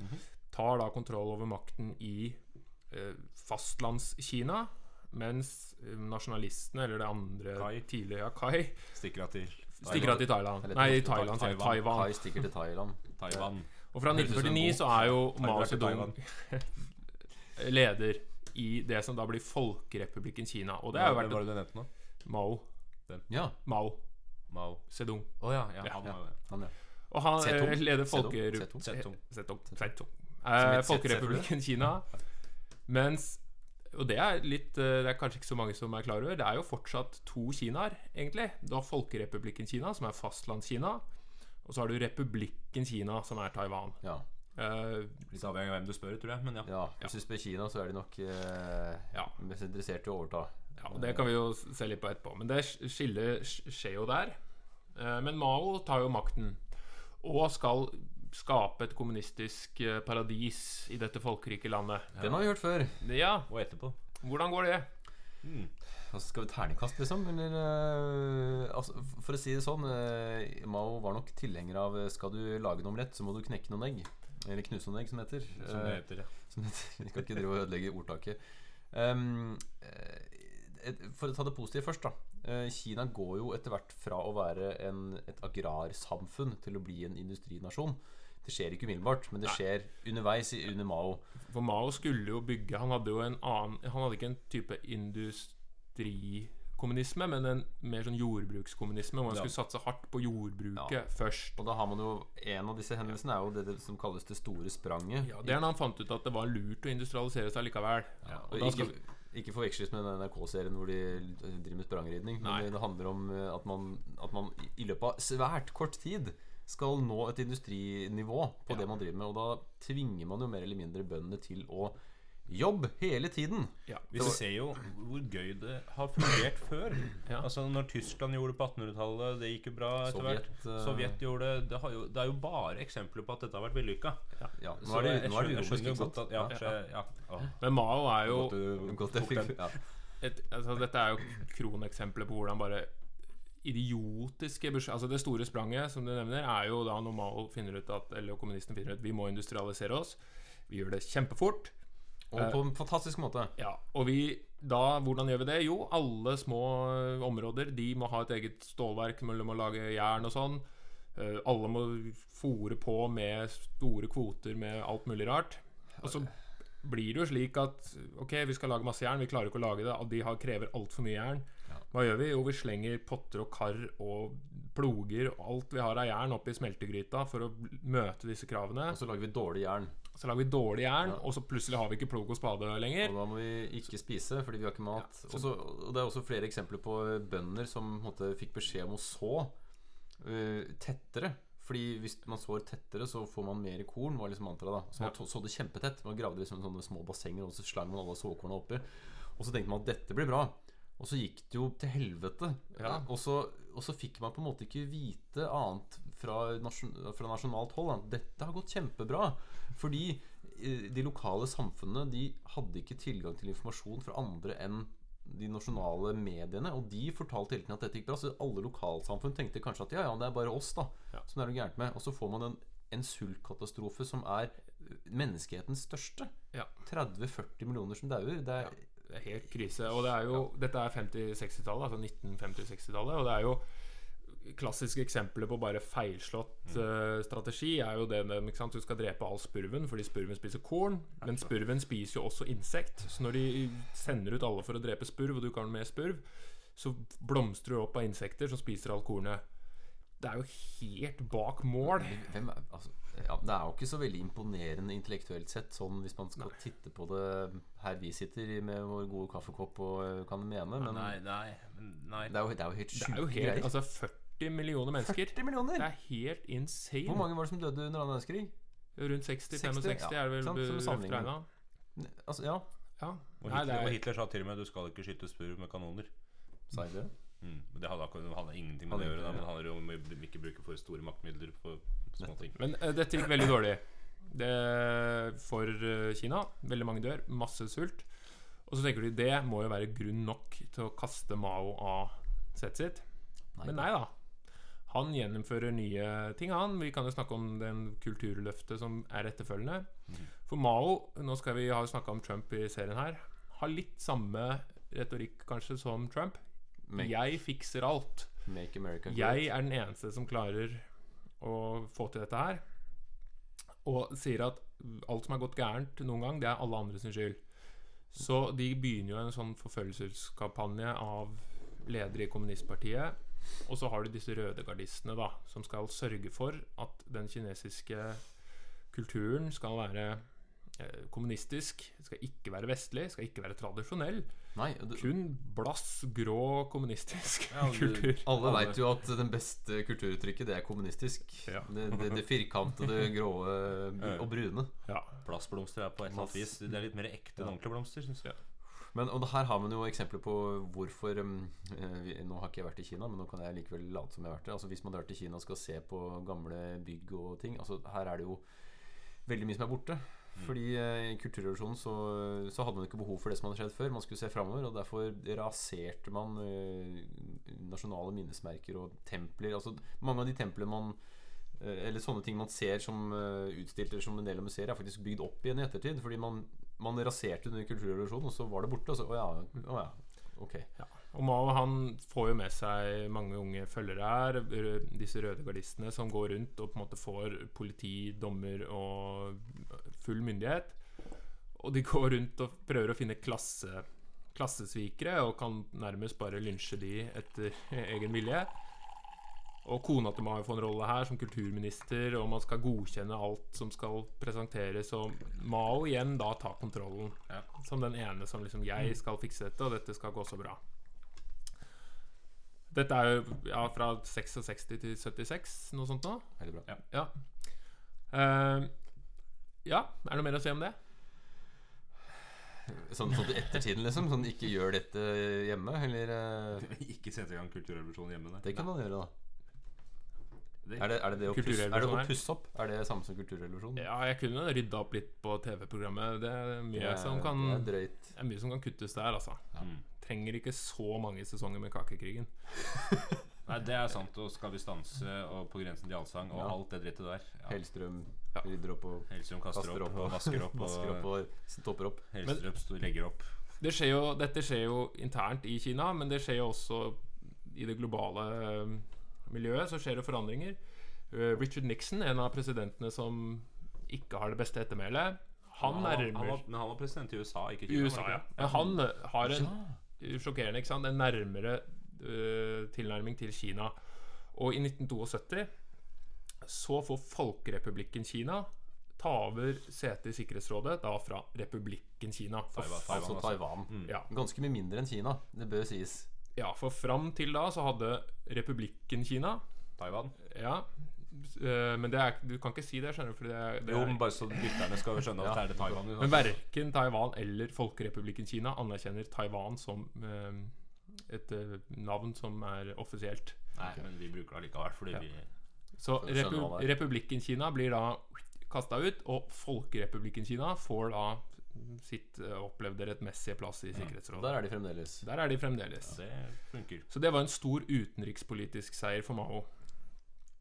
Speaker 3: Tar da kontroll over makten i eh, fastlandskina. Mens eh, nasjonalistene, eller det andre
Speaker 2: Kai.
Speaker 3: tidligere ja, Kai,
Speaker 2: Stikker av til
Speaker 3: stikker av til Thailand.
Speaker 1: Eller
Speaker 3: Nei,
Speaker 1: til
Speaker 3: Thailand, sier.
Speaker 2: Taiwan.
Speaker 3: Taiwan.
Speaker 1: Kai stikker til Thailand.
Speaker 2: Taiwan.
Speaker 3: Og fra
Speaker 2: Høres ut som en
Speaker 3: 1949 så er jo Mao Zedong <laughs> leder i det som da blir Folkerepublikken Kina. Og det har jo
Speaker 2: vært
Speaker 3: vært
Speaker 2: var det du nevnte nå?
Speaker 3: Mao.
Speaker 1: Ja,
Speaker 3: Mao
Speaker 2: Mao.
Speaker 3: Zedong.
Speaker 2: Å ja, ja,
Speaker 3: Ja.
Speaker 2: han ja.
Speaker 1: han, ja.
Speaker 3: Og han eh, leder
Speaker 1: Zedong.
Speaker 3: Folker...
Speaker 1: Zedong.
Speaker 2: Zedong.
Speaker 3: Zedong. Zedong.
Speaker 1: Som
Speaker 3: Eh, Folkerepublikken Kina. Mens Og det er litt eh, Det er kanskje ikke så mange som er klar over. Det er jo fortsatt to Kinaer, egentlig. Du har Folkerepublikken Kina, som er fastlandskina. Og så har du Republikken Kina, som er Taiwan.
Speaker 1: ja.
Speaker 3: Eh,
Speaker 2: Litt avhengig av hvem du spør, tror jeg. Men ja.
Speaker 1: Ja, Hvis du spør Kina, så er de nok uh,
Speaker 3: Ja.
Speaker 1: mest interessert i å overta.
Speaker 3: ja, og Det kan vi jo se litt på etterpå. Men det skillet skjer jo der. Uh, men Mao tar jo makten og skal skape et kommunistisk paradis i dette folkerike landet.
Speaker 1: Den har vi hørt før.
Speaker 3: Ja,
Speaker 2: Og etterpå.
Speaker 3: hvordan går det?
Speaker 2: Mm.
Speaker 1: Altså, skal vi terningkast, liksom? Eller uh, altså, For å si det sånn uh, Mao var nok tilhenger av uh, Skal du lage noe omelett, så må du knekke noen egg. Eller knuse som heter.
Speaker 2: Som det
Speaker 1: Eh,
Speaker 2: heter, ja.
Speaker 1: som heter. <laughs> Vi skal ikke drive og ødelegge ordtaket. Um, eh, for å ta det positive først, da. Eh, Kina går jo etter hvert fra å være en, et agrarsamfunn til å bli en industrinasjon. Det skjer ikke umiddelbart, men det
Speaker 3: Nei.
Speaker 1: skjer underveis i, under Mao.
Speaker 3: For Mao skulle jo bygge Han hadde jo en annen Han hadde ikke en type industrikommunisme, men en mer sånn jordbrukskommunisme, hvor man
Speaker 2: Ja.
Speaker 3: skulle satse hardt på jordbruket
Speaker 1: Ja.
Speaker 3: først.
Speaker 1: Og da har man jo En av disse hendelsene er jo det, det som kalles det store spranget.
Speaker 3: Ja, Det er da han fant ut at det var lurt å industrialisere seg likevel.
Speaker 1: Ja,
Speaker 3: og
Speaker 1: og ikke, ikke forveksles med den NRK-serien hvor de driver med sprangridning. Men det handler om eh, at man, at man i- løpet av svært kort tid skal nå et industrinivå på det man driver med. Og da tvinger man jo mer eller mindre bøndene til å jobbe hele tiden.
Speaker 3: Ja,
Speaker 2: Vi ser jo hvor gøy det har fungert før. <clears throat>
Speaker 3: Ja.
Speaker 2: Altså Når Tyskland gjorde det på 1800-tallet, det gikk jo bra etter
Speaker 1: Sovjet,
Speaker 2: hvert.
Speaker 1: Sovjet,
Speaker 2: Sovjet gjorde det. Det, har jo, det er jo bare eksempler på at dette har vært vellykka.
Speaker 1: Ja, nå
Speaker 2: Så
Speaker 1: er det,
Speaker 2: jeg
Speaker 1: nå er det uromisk, ikke sant?
Speaker 2: at Ja,
Speaker 1: Ja.
Speaker 2: så, ja.
Speaker 3: Men Mao er jo
Speaker 1: Godt, du- godt fikk ja.
Speaker 3: et, altså, Dette er jo kroneksempler på hvordan bare idiotiske Altså Det store spranget som du nevner, er jo da når Mao finner ut at Eller kommunistene finner ut vi må industrialisere oss. Vi gjør det kjempefort.
Speaker 1: Og på en fantastisk måte.
Speaker 3: Ja, og vi da, hvordan gjør vi det? Jo, alle små områder De må ha et eget stålverk mellom å lage jern og sånn. Eh, alle må fòre på med store kvoter med alt mulig rart. Og så blir det jo slik at Ok, vi skal lage masse jern, vi klarer ikke å lage det. og De har, krever altfor mye jern. Hva gjør vi? Jo, vi slenger potter og kar og ploger og alt vi har av jern opp i smeltegryta for å møte disse kravene.
Speaker 1: Og så lager vi dårlig jern.
Speaker 3: Så lager vi dårlig jern,
Speaker 1: Ja.
Speaker 3: og så plutselig har vi ikke plog og spade lenger.
Speaker 1: Og da må vi ikke spise fordi vi har ikke mat.
Speaker 3: Ja, så-
Speaker 1: Også, og det er også flere eksempler på bønder som måte, fikk beskjed om å så uh, tettere. Fordi hvis man sår tettere, så får man mer korn. Var liksom mantraet da Så man
Speaker 3: Ja.
Speaker 1: sådde kjempetett. Man gravde liksom sånne små bassenger, og så slang man alle såkorna oppi. Og så tenkte man at dette blir bra. Og så gikk det jo til helvete.
Speaker 3: Ja.
Speaker 1: Og, så, og så fikk man på en måte ikke vite annet fra, nasjon, fra nasjonalt hold at dette har gått kjempebra. Fordi eh, de lokale samfunnene De hadde ikke tilgang til informasjon fra andre enn de nasjonale mediene. Og de fortalte hele tiden at dette gikk bra. Så alle lokalsamfunn tenkte kanskje at ja, ja, det er bare oss, da.
Speaker 3: Ja.
Speaker 1: Som det er noe gærent med. Og så får man en, en sultkatastrofe som er menneskehetens største.
Speaker 3: Ja.
Speaker 1: 30-40 millioner som dauer. Det er
Speaker 3: er helt krise. Og det er jo, dette er 50-60-tallet, altså 1950-60-tallet. Og det er jo klassiske eksempler på bare feilslått uh, strategi. er jo det ikke sant? Du skal drepe all spurven fordi spurven spiser korn. Men spurven spiser jo også insekt. Så når de sender ut alle for å drepe spurv, og du ikke har mer spurv, så blomstrer det opp av insekter som spiser alt kornet. Det er jo helt bak mål.
Speaker 1: Hvem altså, ja, det er jo ikke så veldig imponerende intellektuelt sett, sånn hvis man skal titte på det her vi sitter med vår gode kaffekopp og øh, kan mene, men
Speaker 2: Nei, nei, men nei.
Speaker 1: det er jo, det er jo helt
Speaker 3: Det er
Speaker 1: sjuke greier.
Speaker 3: altså 40 millioner mennesker.
Speaker 1: 40 millioner!
Speaker 3: Det er helt insane.
Speaker 1: Hvor mange var det som døde under annen verdenskrig?
Speaker 3: Rundt 60-65
Speaker 1: 60, ja,
Speaker 3: er det vel røft regna.
Speaker 1: Altså, ja,
Speaker 3: Ja.
Speaker 2: Og
Speaker 3: Nei, er...
Speaker 2: Hitler, og
Speaker 3: er,
Speaker 2: Hitler sa til og med du skal ikke skyte spurv med kanoner.
Speaker 1: sa jeg det?
Speaker 2: Mm. Det hadde, hadde ingenting med
Speaker 1: Hadde
Speaker 2: det å gjøre, men det handler om å ikke bruke for store maktmidler på små ting.
Speaker 3: men uh, dette gikk veldig dårlig det, for uh, Kina. Veldig mange dør. Masse sult. Og så tenker de det må jo være grunn nok til å kaste Mao av settet sitt. Men nei da. Han gjennomfører nye ting, han. Vi kan jo snakke om den kulturløftet som er etterfølgende. For Mao, nå skal vi ha snakka om Trump i serien her, har litt samme retorikk kanskje som Trump.
Speaker 1: Make,
Speaker 3: Jeg fikser alt.
Speaker 1: make America great.
Speaker 3: Jeg er den eneste som klarer å få til dette her. Og sier at alt som har gått gærent noen gang, det er alle andre sin skyld. Så de begynner jo en sånn forfølgelseskampanje av ledere i kommunistpartiet. Og så har du disse rødegardistene, da, som skal sørge for at den kinesiske kulturen skal være eh, kommunistisk, skal ikke være vestlig, skal ikke være tradisjonell.
Speaker 1: Nei, det,
Speaker 3: Kun blass, grå, kommunistisk
Speaker 2: Ja, du-
Speaker 3: kultur.
Speaker 1: alle veit jo at den beste kulturuttrykket, det er kommunistisk.
Speaker 3: Ja.
Speaker 1: Det, det, det firkantede, <laughs> grå og brune.
Speaker 3: Ja.
Speaker 2: Plastblomster er på et eller annet vis Det er litt mer ekte enn ordentlige blomster, syns jeg.
Speaker 1: Men og her har man jo eksempler på hvorfor um, eh, Nå har ikke jeg vært i Kina, men nå kan jeg likevel late som jeg har vært der. Altså Hvis man drar i Kina og skal se på gamle bygg og ting altså Her er det jo veldig mye som er borte. Fordi eh, i kulturrevolusjonen så, så hadde man ikke behov for det som hadde skjedd før. Man skulle se framover, og derfor raserte man eh, nasjonale minnesmerker og templer. Altså Mange av de templene man eh, eller sånne ting man ser som utstilt eller som en del av museer, er faktisk bygd opp igjen i ettertid. Fordi man, man raserte under kulturrevolusjonen, og så var det borte. Og så, å ja, å ja, ok.
Speaker 3: Og Mao han får jo med seg mange unge følgere her, disse røde gardistene som går rundt og på en måte får politi, dommer og full myndighet. Og de går rundt og prøver å finne klasse, klassesvikere og kan nærmest bare lynsje de etter <laughs> egen vilje. Og kona til Mao får en rolle her som kulturminister, og man skal godkjenne alt som skal presenteres. Og Mao igjen da tar kontrollen,
Speaker 2: Ja.
Speaker 3: som den ene som liksom 'Jeg skal fikse dette, og dette skal gå så bra'. Dette er jo ja, fra 66 til 76, noe sånt nå.
Speaker 1: Veldig bra.
Speaker 2: Ja.
Speaker 3: Ja. Uh, ja, er det noe mer å si om det?
Speaker 1: Sånn, sånn til ettertiden, liksom? Sånn ikke gjør dette hjemme? Eller uh... <laughs>
Speaker 2: Ikke sette i gang kulturrevolusjonen hjemme.
Speaker 1: Det kan man gjøre, da.
Speaker 2: Det-
Speaker 1: Er det, er det, det å, pusse, er det å pusse opp? Er det samme som kulturrevolusjon?
Speaker 3: Ja, jeg kunne rydda opp litt på TV-programmet. Det er mye
Speaker 1: Det er-
Speaker 3: som kan
Speaker 1: Det er drøyt.
Speaker 3: Er mye som kan kuttes der, altså.
Speaker 2: Ja.
Speaker 3: Trenger ikke så mange sesonger med Kakekrigen. <laughs>
Speaker 2: Nei, det er sant. Og Skal vi stanse og På grensen til allsang og
Speaker 1: Ja.
Speaker 2: alt det drittet der. Ja.
Speaker 1: Hellstrøm
Speaker 3: Ja.
Speaker 1: rydder opp og
Speaker 2: Hellstrøm kaster
Speaker 1: kaster
Speaker 2: opp,
Speaker 1: opp
Speaker 2: og vasker opp. <laughs>
Speaker 1: vasker opp
Speaker 2: Og
Speaker 1: og topper opp.
Speaker 2: Hellstrøm Men, legger opp.
Speaker 3: Det skjer jo, dette skjer jo internt i Kina, men det skjer jo også i det globale miljøet. Så skjer det forandringer. Eh, Richard Nixon, en av presidentene som ikke har det beste ettermælet, han
Speaker 2: han, han,
Speaker 3: nærmer
Speaker 2: var, men han var president i USA, ikke
Speaker 3: I
Speaker 2: Kina.
Speaker 3: USA, ja. Men han eh, har en sjokkerende, ikke sant? En nærmere uh, tilnærming til Kina. Og i 1972 så får Folkerepublikken Kina ta over setet i Sikkerhetsrådet, da fra Republikken Kina. For,
Speaker 2: Taiwan, Taiwan,
Speaker 1: Altså
Speaker 2: altså.
Speaker 1: Taiwan.
Speaker 2: Mm.
Speaker 3: ja,
Speaker 1: Ganske mye mindre enn Kina, det bør sies.
Speaker 3: Ja, for fram til da så hadde Republikken Kina
Speaker 2: Taiwan.
Speaker 3: Ja, eh, men det er, du kan ikke si det, skjønner du. For det er, det
Speaker 2: Jo, men bare så lytterne skal skjønne at
Speaker 1: Ja.
Speaker 2: det er det Taiwan.
Speaker 3: Men verken Taiwan eller Folkerepublikken Kina anerkjenner Taiwan som eh, et eh, navn som er offisielt.
Speaker 2: Nei, men vi bruker det allikevel fordi
Speaker 3: Ja.
Speaker 2: vi
Speaker 3: Så repu. Republikken Kina blir da kasta ut, og Folkerepublikken Kina får da sitt eh, opplevde rettmessige plass i Sikkerhetsrådet.
Speaker 1: der er de fremdeles.
Speaker 3: Der er de fremdeles.
Speaker 2: Det funker.
Speaker 3: Så det var en stor utenrikspolitisk seier for Mao.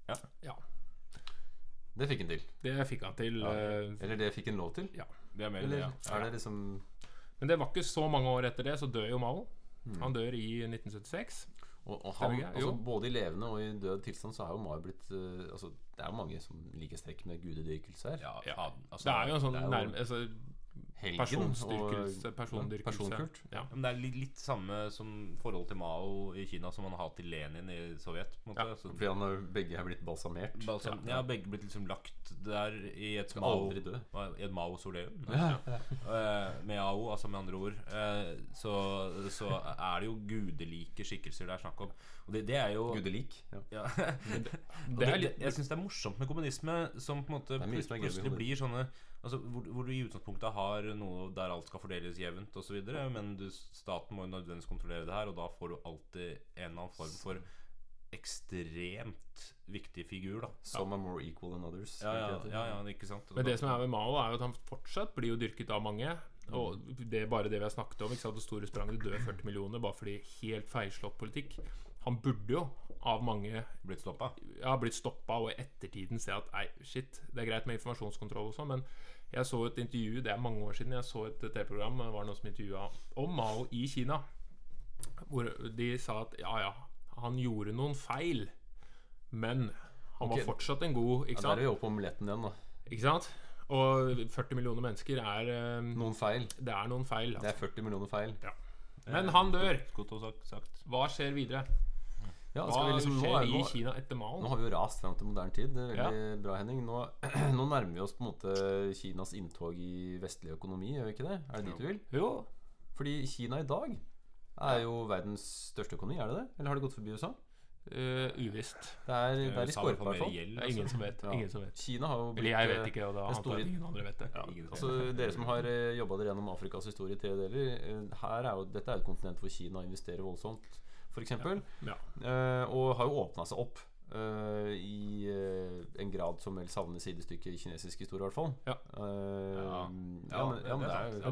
Speaker 2: Ja.
Speaker 3: ja
Speaker 1: Det fikk han til.
Speaker 3: det fikk han til. Ja.
Speaker 1: Eller det fikk han lov til.
Speaker 2: Det er mer
Speaker 1: Eller
Speaker 2: det, ja.
Speaker 1: er det liksom
Speaker 3: Men det var ikke så mange år etter det, så dør jo Mao. Han dør i 1976.
Speaker 1: Og, og han, altså, både i levende og i død tilstand så er jo Mao blitt uh, altså, Det er jo mange som liker strekk med gudedyrkelse her.
Speaker 2: Ja,
Speaker 3: Ja.
Speaker 2: altså,
Speaker 3: Det er jo en sånn
Speaker 1: jo
Speaker 3: nærme, altså,
Speaker 1: Helgen
Speaker 3: persondyrkelse.
Speaker 1: personkult.
Speaker 3: Ja.
Speaker 2: Men det er litt, litt samme som forhold til Mao i Kina som man har til Lenin i Sovjet. På en måte.
Speaker 3: Ja,
Speaker 2: Så-
Speaker 1: Fordi han er, begge er blitt balsamert.
Speaker 2: Balsam, ja, begge blitt liksom lagt der i et
Speaker 1: Skal
Speaker 2: Mao
Speaker 1: aldri dø.
Speaker 2: I et Mausoleum.
Speaker 1: Ja.
Speaker 2: Eh, med AO, altså med andre ord. Eh, så, så er det jo gudelike skikkelser det er snakk om. Og det, det er jo
Speaker 1: Gudelik. Ja.
Speaker 2: ja. <laughs>
Speaker 3: Det er
Speaker 2: det,
Speaker 3: litt
Speaker 2: jeg syns det er morsomt med kommunisme, som på en måte plutselig blir sånne Altså, hvor, hvor du i utgangspunktet har noe der alt skal fordeles jevnt osv., men du, staten må jo nødvendigvis kontrollere det her, og da får du alltid en eller annen form for ekstremt viktig figur, da.
Speaker 1: Some are more equal than others.
Speaker 2: Ja, ja, ja, ja ikke sant?
Speaker 3: Men det som er med Mao, er jo at han fortsatt blir jo dyrket av mange. Og det er bare det vi har snakket om. Ikke sant? Det store spranget dør 40 millioner bare fordi helt feilslått politikk. Han burde jo av mange
Speaker 2: Blitt stoppa?
Speaker 3: ja, blitt stoppa og i ettertiden se at nei, shit, det er greit med informasjonskontroll og sånn, men jeg så et intervju, det er mange år siden, jeg så et TV-program, det var noen som intervjua om Mao i Kina, hvor de sa at ja, ja, han gjorde noen feil, men han var fortsatt en god,
Speaker 1: Ja,
Speaker 3: ikke
Speaker 1: der er vi oppe på omeletten igjen, da.
Speaker 3: Ikke sant? Og 40 millioner mennesker er eh,
Speaker 1: Noen feil.
Speaker 3: Det er noen feil.
Speaker 1: Det
Speaker 3: Altså.
Speaker 1: er 40 millioner feil.
Speaker 3: Men han dør.
Speaker 2: Godt å sagt. sagt.
Speaker 3: Hva skjer videre?
Speaker 1: Ja,
Speaker 3: Hva
Speaker 1: vi liksom,
Speaker 3: skjer
Speaker 1: nå,
Speaker 3: i Kina etter
Speaker 1: nå har vi jo rast fram til moderne tid. Det er veldig bra, Henning. Nå, <clears throat> nå nærmer vi oss på en måte Kinas inntog i vestlig økonomi, gjør vi ikke det? Er det dit du vil?
Speaker 3: Jo,
Speaker 1: Fordi Kina i dag er jo verdens største økonomi, er det det? Eller har det gått forbi USA?
Speaker 3: Uh, uvisst.
Speaker 1: Det er, det er i skorpa, i hvert fall.
Speaker 3: ingen som vet.
Speaker 1: Ja.
Speaker 3: Ingen som vet.
Speaker 1: Kina har jo
Speaker 3: Eller jeg
Speaker 1: blitt,
Speaker 3: vet ikke, og da antar
Speaker 1: stor-
Speaker 3: jeg ingen andre vet det.
Speaker 2: Ja, ingen
Speaker 1: Altså, dere som har jobba dere gjennom Afrikas historie i tre deler eh, Her er jo, Dette er et kontinent hvor Kina investerer voldsomt, f.eks.
Speaker 3: Ja.
Speaker 1: Uh, og har jo åpna seg opp Uh, i uh, en grad som vel savner sidestykke i kinesisk historie, i hvert fall.
Speaker 3: Ja.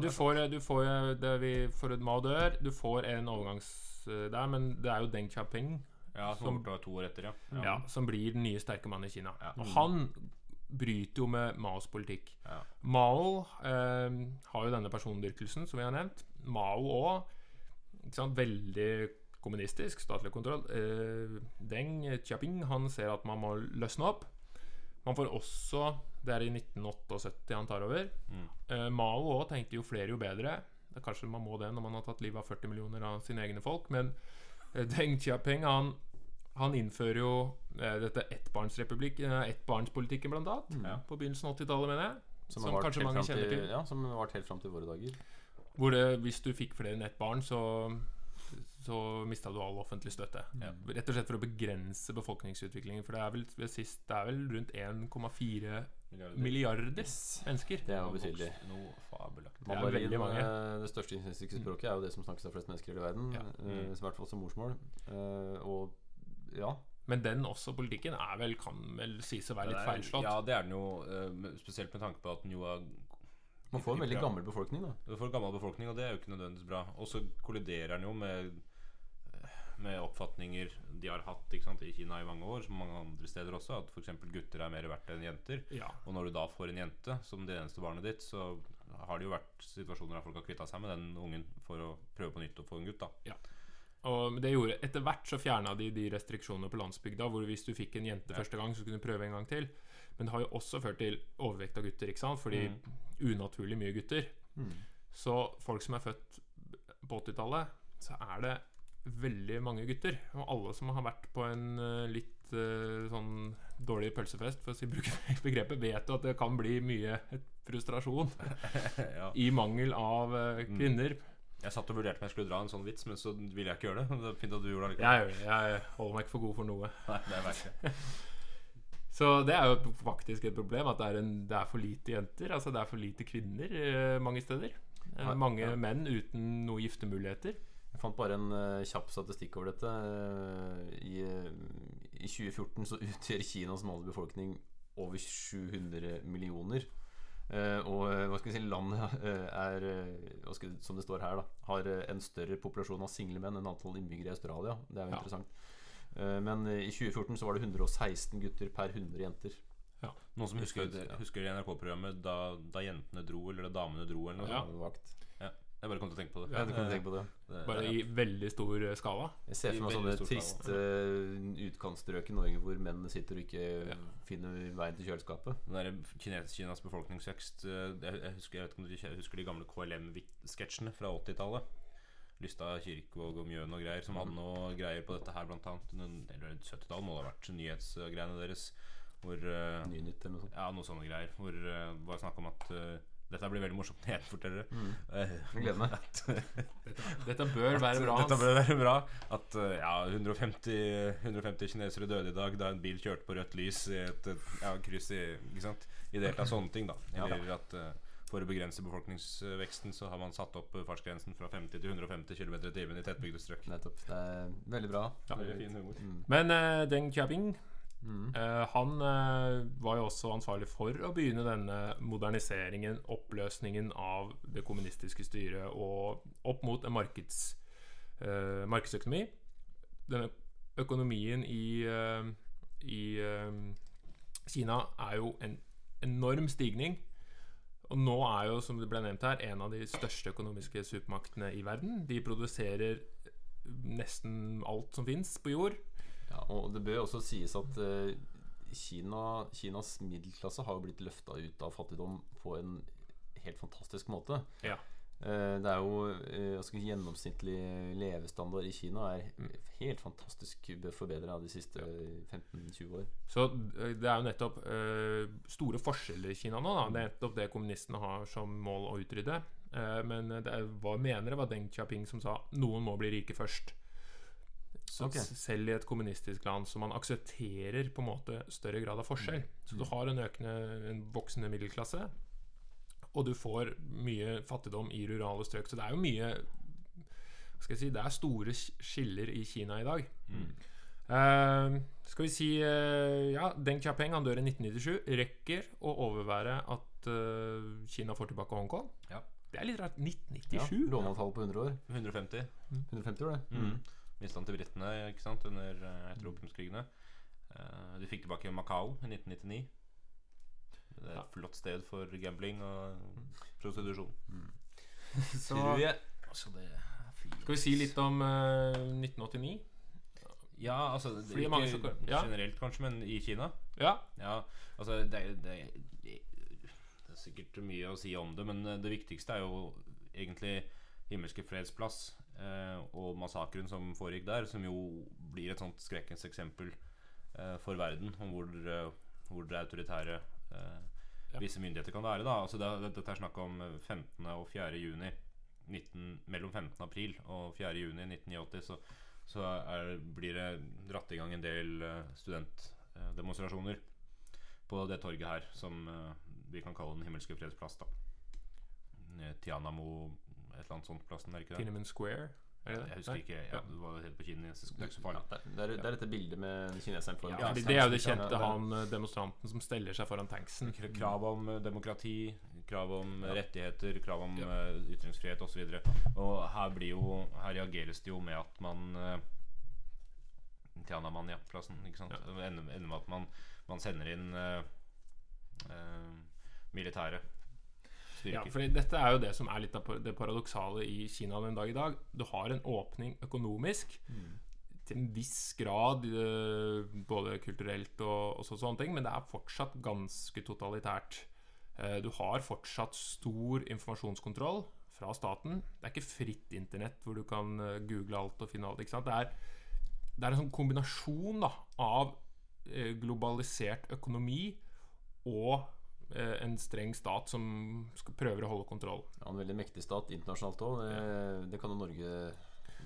Speaker 3: Du får, du får det vi For et Mao dør, du får en overgangs der, men det er jo Deng Xiaoping
Speaker 2: Ja, som
Speaker 3: Som-
Speaker 2: to år etter, ja.
Speaker 3: ja, som blir den nye sterke mannen i Kina.
Speaker 2: Ja.
Speaker 3: Og han bryter jo med Maos politikk.
Speaker 2: Ja.
Speaker 3: Mao eh, har jo denne persondyrkelsen, som vi har nevnt. Mao òg. Veldig kommunistisk, statlig kontroll. Eh, Deng Xiaoping han ser at man må løsne opp. Man får også Det er i 1978 han tar over.
Speaker 2: Mm.
Speaker 3: Eh, Mao òg tenkte jo flere jo bedre. Det er kanskje man må det når man har tatt livet av 40 millioner av sine egne folk, men eh, Deng Xiaoping han, han innfører jo dette ettbarnsrepublikken, Ettbarnspolitikken, blant annet.
Speaker 2: Mm.
Speaker 3: På begynnelsen av 80-tallet, mener jeg.
Speaker 1: som,
Speaker 3: som kanskje mange kjenner
Speaker 1: til. Ja, som har vært helt fram til våre dager.
Speaker 3: Hvor det, hvis du fikk flere enn ett barn, så, så mista du all offentlig støtte.
Speaker 2: Ja.
Speaker 3: Rett og slett for å begrense befolkningsutviklingen. For det er vel, ved sist, det er vel rundt 1,4 milliarder mennesker.
Speaker 1: Det er jo betydelig.
Speaker 2: Noe fabelaktig.
Speaker 1: Mandarin, eh, det største kinesiske språket, er jo det som snakkes av flest mennesker i hele verden.
Speaker 3: Ja.
Speaker 1: eh,
Speaker 2: Mm.
Speaker 1: I hvert fall som morsmål. Eh, og ja,
Speaker 3: Men den også politikken er vel, kan vel sies å være litt feilslått.
Speaker 2: Ja, det er den jo, spesielt med tanke på at den jo er
Speaker 1: man får en veldig gammel befolkning, da.
Speaker 2: Du får gammel befolkning, og det er jo ikke nødvendigvis bra. Og så kolliderer den jo med Med oppfatninger de har hatt sant, i Kina i mange år, som mange andre steder også. At f.eks. gutter er mer verdt enn jenter.
Speaker 3: Ja.
Speaker 2: Og når du da får en jente som det eneste barnet ditt, så har det jo vært situasjoner der folk har kvitta seg med den ungen for å prøve på nytt å få en gutt. da
Speaker 3: Og det gjorde, Etter hvert så fjerna de de restriksjonene på landsbygda, hvor hvis du fikk en jente første gang, så kunne du prøve en gang til. Men det har jo også ført til overvekt av gutter, ikke sant? fordi unaturlig mye gutter.
Speaker 1: Mm.
Speaker 3: Så folk som er født på 80-tallet, så er det veldig mange gutter. Og alle som har vært på en eh, litt eh, sånn dårlig pølsefest, for å si bruke <laughs> begrepet, vet jo at det kan bli mye frustrasjon <laughs>
Speaker 2: ja.
Speaker 3: i mangel av eh, kvinner.
Speaker 2: Jeg satt og vurderte om jeg skulle dra en sånn vits, men så ville jeg ikke gjøre det. <laughs> Det fint at du gjorde det
Speaker 3: Jeg. Jeg holder meg ikke for god for noe.
Speaker 2: Nei, det er verst.
Speaker 3: Så det er jo faktisk et problem at det er, en, det er for lite jenter. Altså det er for lite kvinner mange steder. Mange
Speaker 1: ja.
Speaker 3: menn uten noen giftemuligheter.
Speaker 1: Jeg fant bare en uh, kjapp statistikk over dette. Uh, I, uh, I 2014 så <laughs> utgjør Kinas samlede befolkning over 700 millioner. Og hva skal vi si landet <laughs> er, skal, som det står her, da, har en større populasjon av single menn enn antall innbyggere i Australia. Det er jo
Speaker 3: Ja.
Speaker 1: interessant. Men i 2014 så var det 116 gutter per 100 jenter.
Speaker 2: Noen som husker,
Speaker 1: Husker- ja.
Speaker 2: husker NRK-programmet da, da jentene dro, eller da damene dro, eller noe
Speaker 3: Ja.
Speaker 2: sånt?
Speaker 1: Vakt.
Speaker 2: Jeg bare kom til å tenke på det.
Speaker 1: Ja, du kan tenke på det.
Speaker 2: Det-
Speaker 3: Bare i veldig stor eh, skala.
Speaker 1: Jeg ser for meg sånne triste eh, utkantstrøk i Norge hvor mennene sitter og ikke
Speaker 3: Ja.
Speaker 1: finner veien til kjøleskapet.
Speaker 2: Den der Kines, Kinas befolkningsvekst eh, jeg, jeg, husker, jeg vet ikke om du husker de gamle KLM-sketsjene fra 80-tallet. Lysta Kirkevåg og Mjøen og greier, som hadde noe greier på dette her, blant annet. Eller 70-tallet må det ha vært nyhetsgreiene deres. Hvor eh,
Speaker 1: Nynytt eller noe sånt.
Speaker 2: Ja, noe sånne greier. Hvor det var snakk om at eh, Dette blir veldig morsomt når jeg forteller det. Mm.
Speaker 1: Jeg gleder meg. <laughs>
Speaker 3: Dette, dette bør være bra.
Speaker 2: Dette bør være bra. At eh, ja, 150, 150 kinesere døde i dag da en bil kjørte på rødt lys i et et- ja, kryss i Ikke sant? I det hele tatt sånne ting, da.
Speaker 1: Ja.
Speaker 2: Eller at eh, for å begrense befolkningsveksten så har man satt opp eh, fartsgrensen fra 50 til 150 km i timen i tettbygde strøk.
Speaker 1: Nettopp. Det er veldig bra.
Speaker 2: Veldig fin humor.
Speaker 1: Mm.
Speaker 3: Men uh, Deng Xiaoping Eh, han uh, var jo også ansvarlig for å begynne denne moderniseringen, oppløsningen av det kommunistiske styret, og opp mot en markeds, uh, markedsøkonomi. Denne økonomien i, i Kina er jo en enorm stigning. Og nå er jo, som det ble nevnt her, en av de største økonomiske supermaktene i verden. De produserer nesten alt som fins på jord.
Speaker 1: Ja, og det bør også sies at eh, Kina, Kinas middelklasse har jo blitt løfta ut av fattigdom på en helt fantastisk måte.
Speaker 3: Ja.
Speaker 1: Eh, Det er jo eh, skal si, Gjennomsnittlig levestandard i Kina er helt fantastisk forbedra de siste 15-20 år.
Speaker 3: Så eh, det er jo nettopp eh, store forskjeller i Kina nå. Da. Det er nettopp det kommunistene har som mål å utrydde. Eh, men det er, hva mener det var Deng Xiaoping som sa noen må bli rike først. Så
Speaker 1: Ok.
Speaker 3: selv i et kommunistisk land så man aksepterer på en måte større grad av forskjell. Så du har en økende, en voksende middelklasse, og du får mye fattigdom i rurale strøk. Så det er jo mye skal jeg si, Det er store skiller i Kina i dag. Eh, skal vi si uh, Ja, Deng Xiaoping han dør i 1997. Rekker å overvære at uh, Kina får tilbake Hongkong.
Speaker 2: Ja.
Speaker 3: Det er litt rart.
Speaker 1: Ja,
Speaker 3: 1997?
Speaker 1: Låneavtale på 100 år.
Speaker 2: 150.
Speaker 1: 150 år, det.
Speaker 2: Mm. Mistet han til britene ikke sant, under uh, etter opiumskrigene. Eh, de fikk tilbake Macau i 1999. Det er
Speaker 3: Ja.
Speaker 2: et flott sted for gambling og prostitusjon. <laughs>
Speaker 3: Så
Speaker 2: Tror. Så det er
Speaker 3: skal vi si litt om uh, 1989?
Speaker 2: Ja, altså det,
Speaker 3: Fordi mange
Speaker 2: Ikke
Speaker 3: så- ja.
Speaker 2: generelt, kanskje, men i Kina.
Speaker 3: Ja.
Speaker 2: Ja, altså det, det, det er sikkert mye å si om det, men eh, det viktigste er jo egentlig Himmelske freds plass eh, og massakren som foregikk der, som jo blir et sånt skrekkens eksempel eh, for verden om hvor, eh, hvor det autoritære eh,
Speaker 3: Ja.
Speaker 2: visse myndigheter kan være. Da. Altså det, det, dette er snakk om eh, 15. og 4. juni 19, mellom 15. april og 4. juni 1989. Så, så er, blir det dratt i gang en del eh, studentdemonstrasjoner på det torget her, som eh, vi kan kalle Den himmelske freds plass. da Eh, Tianamo et eller annet sånt plassen, er det ikke det?
Speaker 3: Tiananmen Square?
Speaker 2: Jeg husker ikke. Ja, du var helt på kinesisk. Det er ikke så farlig.
Speaker 1: Ja, det, er, det er dette bildet med kineseren foran.
Speaker 3: Ja, det er jo det kjente han eh, demonstranten som steller seg foran tanksen.
Speaker 2: Krav om eh, demokrati, krav om
Speaker 1: Ja.
Speaker 2: rettigheter, krav om
Speaker 3: Ja.
Speaker 2: eh, ytringsfrihet osv. Og, og her blir jo Her reageres det jo med at man uh, Tiananmen, ja, plassen. Ikke sant? Det ender, ender med at man, man sender inn uh, uh, militære
Speaker 3: Ja,
Speaker 2: for
Speaker 3: fordi dette er jo det som er litt av det paradoksale i Kina den dag i dag. Du har en åpning økonomisk til en viss grad, eh, både kulturelt og, og så, sånne ting, men det er fortsatt ganske totalitært. Eh, Du har fortsatt stor informasjonskontroll fra staten. Det er ikke fritt internett hvor du kan eh, google alt og finne alt. Ikke sant? Det, er, det er en sånn kombinasjon da, av globalisert økonomi og en streng stat som prøver å holde kontroll.
Speaker 1: Ja, en veldig mektig stat internasjonalt òg. Det, det kan jo Norge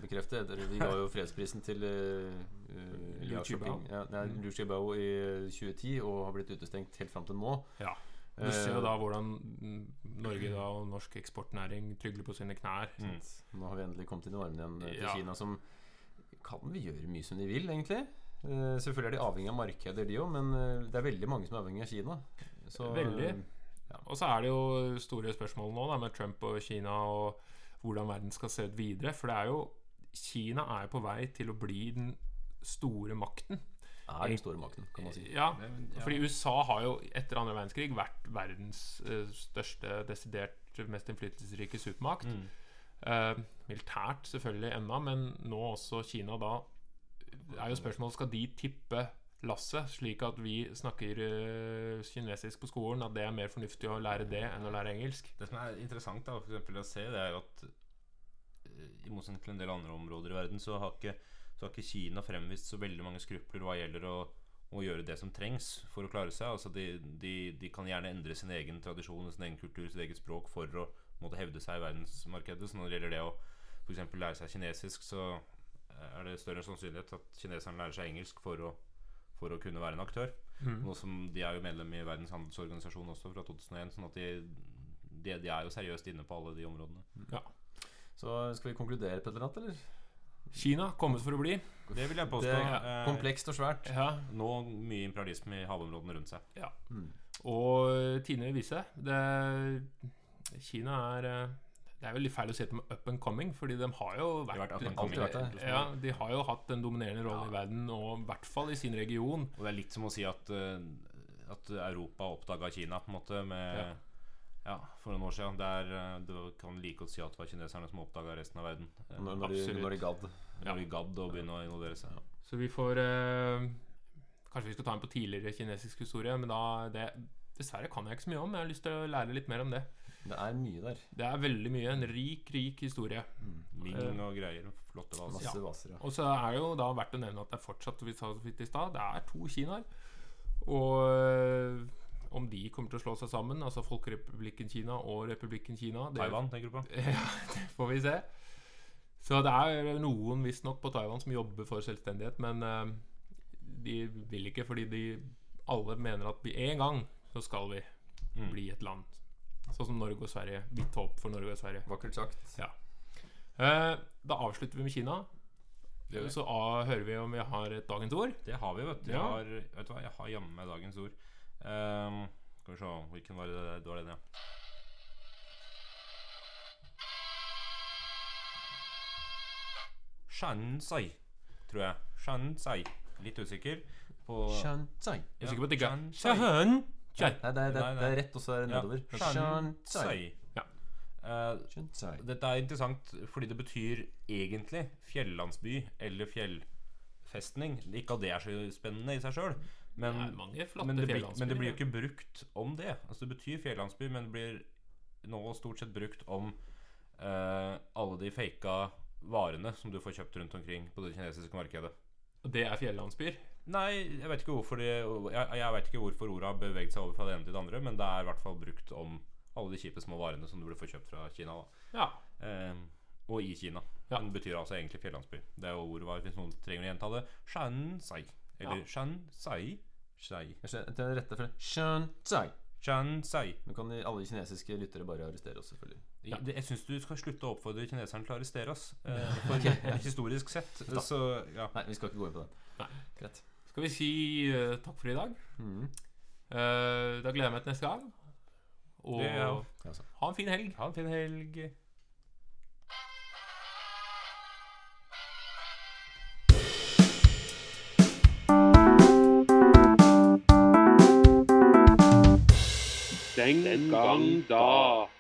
Speaker 1: bekrefte. Vi ga jo <laughs> fredsprisen til uh,
Speaker 3: Liu Qibao.
Speaker 1: ja, Qibao i 2010 og har blitt utestengt helt fram til nå.
Speaker 3: Ja. Du ser jo
Speaker 1: Eh,
Speaker 3: da hvordan mm, Norge da, og norsk eksportnæring trygler på sine knær.
Speaker 2: Mm.
Speaker 1: Nå har vi endelig kommet inn i varmen igjen eh, til
Speaker 3: Ja.
Speaker 1: Kina, som kan vi gjøre mye som de vil, egentlig. Eh, selvfølgelig er de avhengig av markeder, de òg, men eh, det er veldig mange som er avhengig av Kina. Så,
Speaker 3: Veldig.
Speaker 1: Ja.
Speaker 3: Og så er det jo store spørsmål nå da, med Trump og Kina og hvordan verden skal se ut videre. For det er jo Kina er på vei til å bli den store makten.
Speaker 1: er den store makten, kan man si.
Speaker 3: Ja, fordi USA har jo etter andre verdenskrig vært verdens eh, største, desidert mest innflytelsesrike supermakt.
Speaker 2: Mm.
Speaker 3: Eh, militært selvfølgelig ennå, men nå også Kina da er jo spørsmålet Skal de tippe lasset, slik at vi snakker uh, kinesisk på skolen? At det er mer fornuftig å lære det enn å lære engelsk?
Speaker 2: Det som er interessant da, for å se, det er jo at eh, i motsetning til en del andre områder i verden, så har ikke, så har ikke Kina fremvist så veldig mange skrupler hva gjelder å, å gjøre det som trengs for å klare seg. Altså de, de, de kan gjerne endre sin egen tradisjon, sin egen kultur, sitt eget språk for å måtte hevde seg i verdensmarkedet. Så når det gjelder det å f.eks. lære seg kinesisk, så er det større sannsynlighet at kineseren lærer seg engelsk for å, for å kunne være en aktør.
Speaker 3: Mm.
Speaker 2: Som De er jo medlem i Verdens handelsorganisasjon også fra 2001, sånn at de, de, de er jo seriøst inne på alle de områdene.
Speaker 3: Ja.
Speaker 1: Så skal vi konkludere på et eller annet, eller?
Speaker 3: Kina kommet for å bli.
Speaker 2: Det vil jeg påstå.
Speaker 1: Det er
Speaker 2: eh,
Speaker 1: komplekst og svært.
Speaker 3: Ja.
Speaker 2: Nå mye imperialisme i havområdene rundt seg.
Speaker 1: Mm.
Speaker 3: Og Tine vil vise det, Kina er eh, Det er veldig feil å si at de er up and coming, fordi de har jo
Speaker 2: har
Speaker 3: vært,
Speaker 2: vært
Speaker 1: alltid vært
Speaker 3: ja, De har jo hatt en dominerende rolle
Speaker 2: Ja.
Speaker 3: i verden, og i hvert fall i sin region.
Speaker 2: Og det er litt som å si at, eh, at Europa oppdaga Kina på en måte med
Speaker 3: Ja.
Speaker 2: ja. for noen år siden. Der, eh, det kan like godt si at det var kineserne som oppdaga resten av verden.
Speaker 1: Når, når, de, når de gadd.
Speaker 2: Når de gadd å begynne å involvere seg.
Speaker 3: Så vi får eh, Kanskje vi skal ta en på tidligere kinesisk historie, men da det, Dessverre kan jeg ikke så mye om. Jeg har lyst til å lære litt mer om det.
Speaker 1: Det er mye der.
Speaker 3: Det er veldig mye. En rik, rik historie.
Speaker 2: Mm.
Speaker 3: Ling
Speaker 2: og greier. Flotte vaser.
Speaker 1: Masse vaser. Ja.
Speaker 3: Og så er det jo da verdt å nevne at det er fortsatt vi sa så vidt i sted, det er to Kinaer. Og øh, om de kommer til å slå seg sammen, altså Folkerepublikken Kina og Republikken Kina det
Speaker 2: Taiwan, tenker du på? <laughs>
Speaker 3: Ja, det får vi se. Så det er noen visstnok på Taiwan som jobber for selvstendighet, men øh, de vil ikke fordi de alle mener at vi en gang så skal vi
Speaker 2: Mm.
Speaker 3: bli et land. Sånn som Norge og Sverige. Hvitt håp for Norge og Sverige.
Speaker 1: Vakkert sagt.
Speaker 3: Ja. Eh, da avslutter vi med Kina.
Speaker 2: Det.
Speaker 3: Så A, hører vi om vi har et dagens ord.
Speaker 2: Det har vi, vet du.
Speaker 3: Ja.
Speaker 2: Jeg har, vet du hva, jeg har jammen meg dagens ord. Um, skal vi se Hvilken var det det var den, ja? Shansai, tror jeg. Shansai. Litt usikker på
Speaker 1: Shansai.
Speaker 3: Jeg er sikker på at det ikke er.
Speaker 1: Nei, det er, det,
Speaker 2: Nei, nei.
Speaker 1: det er rett, og så er det
Speaker 2: Ja.
Speaker 1: nedover.
Speaker 2: Shansai.
Speaker 3: Ja.
Speaker 1: Uh,
Speaker 2: dette er interessant fordi det betyr egentlig fjellandsby eller fjellfestning. Ikke at det er så spennende i seg sjøl, men, men, men det blir jo ikke brukt om det. Altså Det betyr fjellandsby, men det blir nå stort sett brukt om uh, alle de faka varene som du får kjøpt rundt omkring på det kinesiske markedet.
Speaker 3: Og det er fjellandsbyer.
Speaker 2: Nei, jeg vet ikke hvorfor det Jeg, jeg vet ikke hvorfor ordet har beveget seg over fra det ene til det andre, men det er i hvert fall brukt om alle de kjipe små varene som du burde få kjøpt fra Kina. da
Speaker 3: Ja.
Speaker 2: Eh, og i Kina.
Speaker 3: Ja.
Speaker 2: Den betyr altså egentlig fjellandsby. Det er jo ordet var, hvis noen trenger å gjenta det. Shansai. Eller
Speaker 3: Ja.
Speaker 2: Shansai. Shai.
Speaker 1: Den rette for Shanzai.
Speaker 2: Shansai.
Speaker 1: Nå kan de, alle kinesiske lyttere bare arrestere oss, selvfølgelig.
Speaker 3: Ja.
Speaker 2: Jeg, Jeg syns du skal slutte å oppfordre kineserne til å arrestere oss. Eh, <laughs> for historisk sett. Så ja.
Speaker 1: Nei, vi skal ikke gå inn på det.
Speaker 3: Nei.
Speaker 1: Greit.
Speaker 3: Skal vi si uh, takk for i dag?
Speaker 1: Mm.
Speaker 3: Uh, da gleder jeg meg til neste gang. Og
Speaker 2: Det
Speaker 1: Ja,
Speaker 3: ha en fin helg.
Speaker 2: Ha en fin helg.
Speaker 4: Den gang da.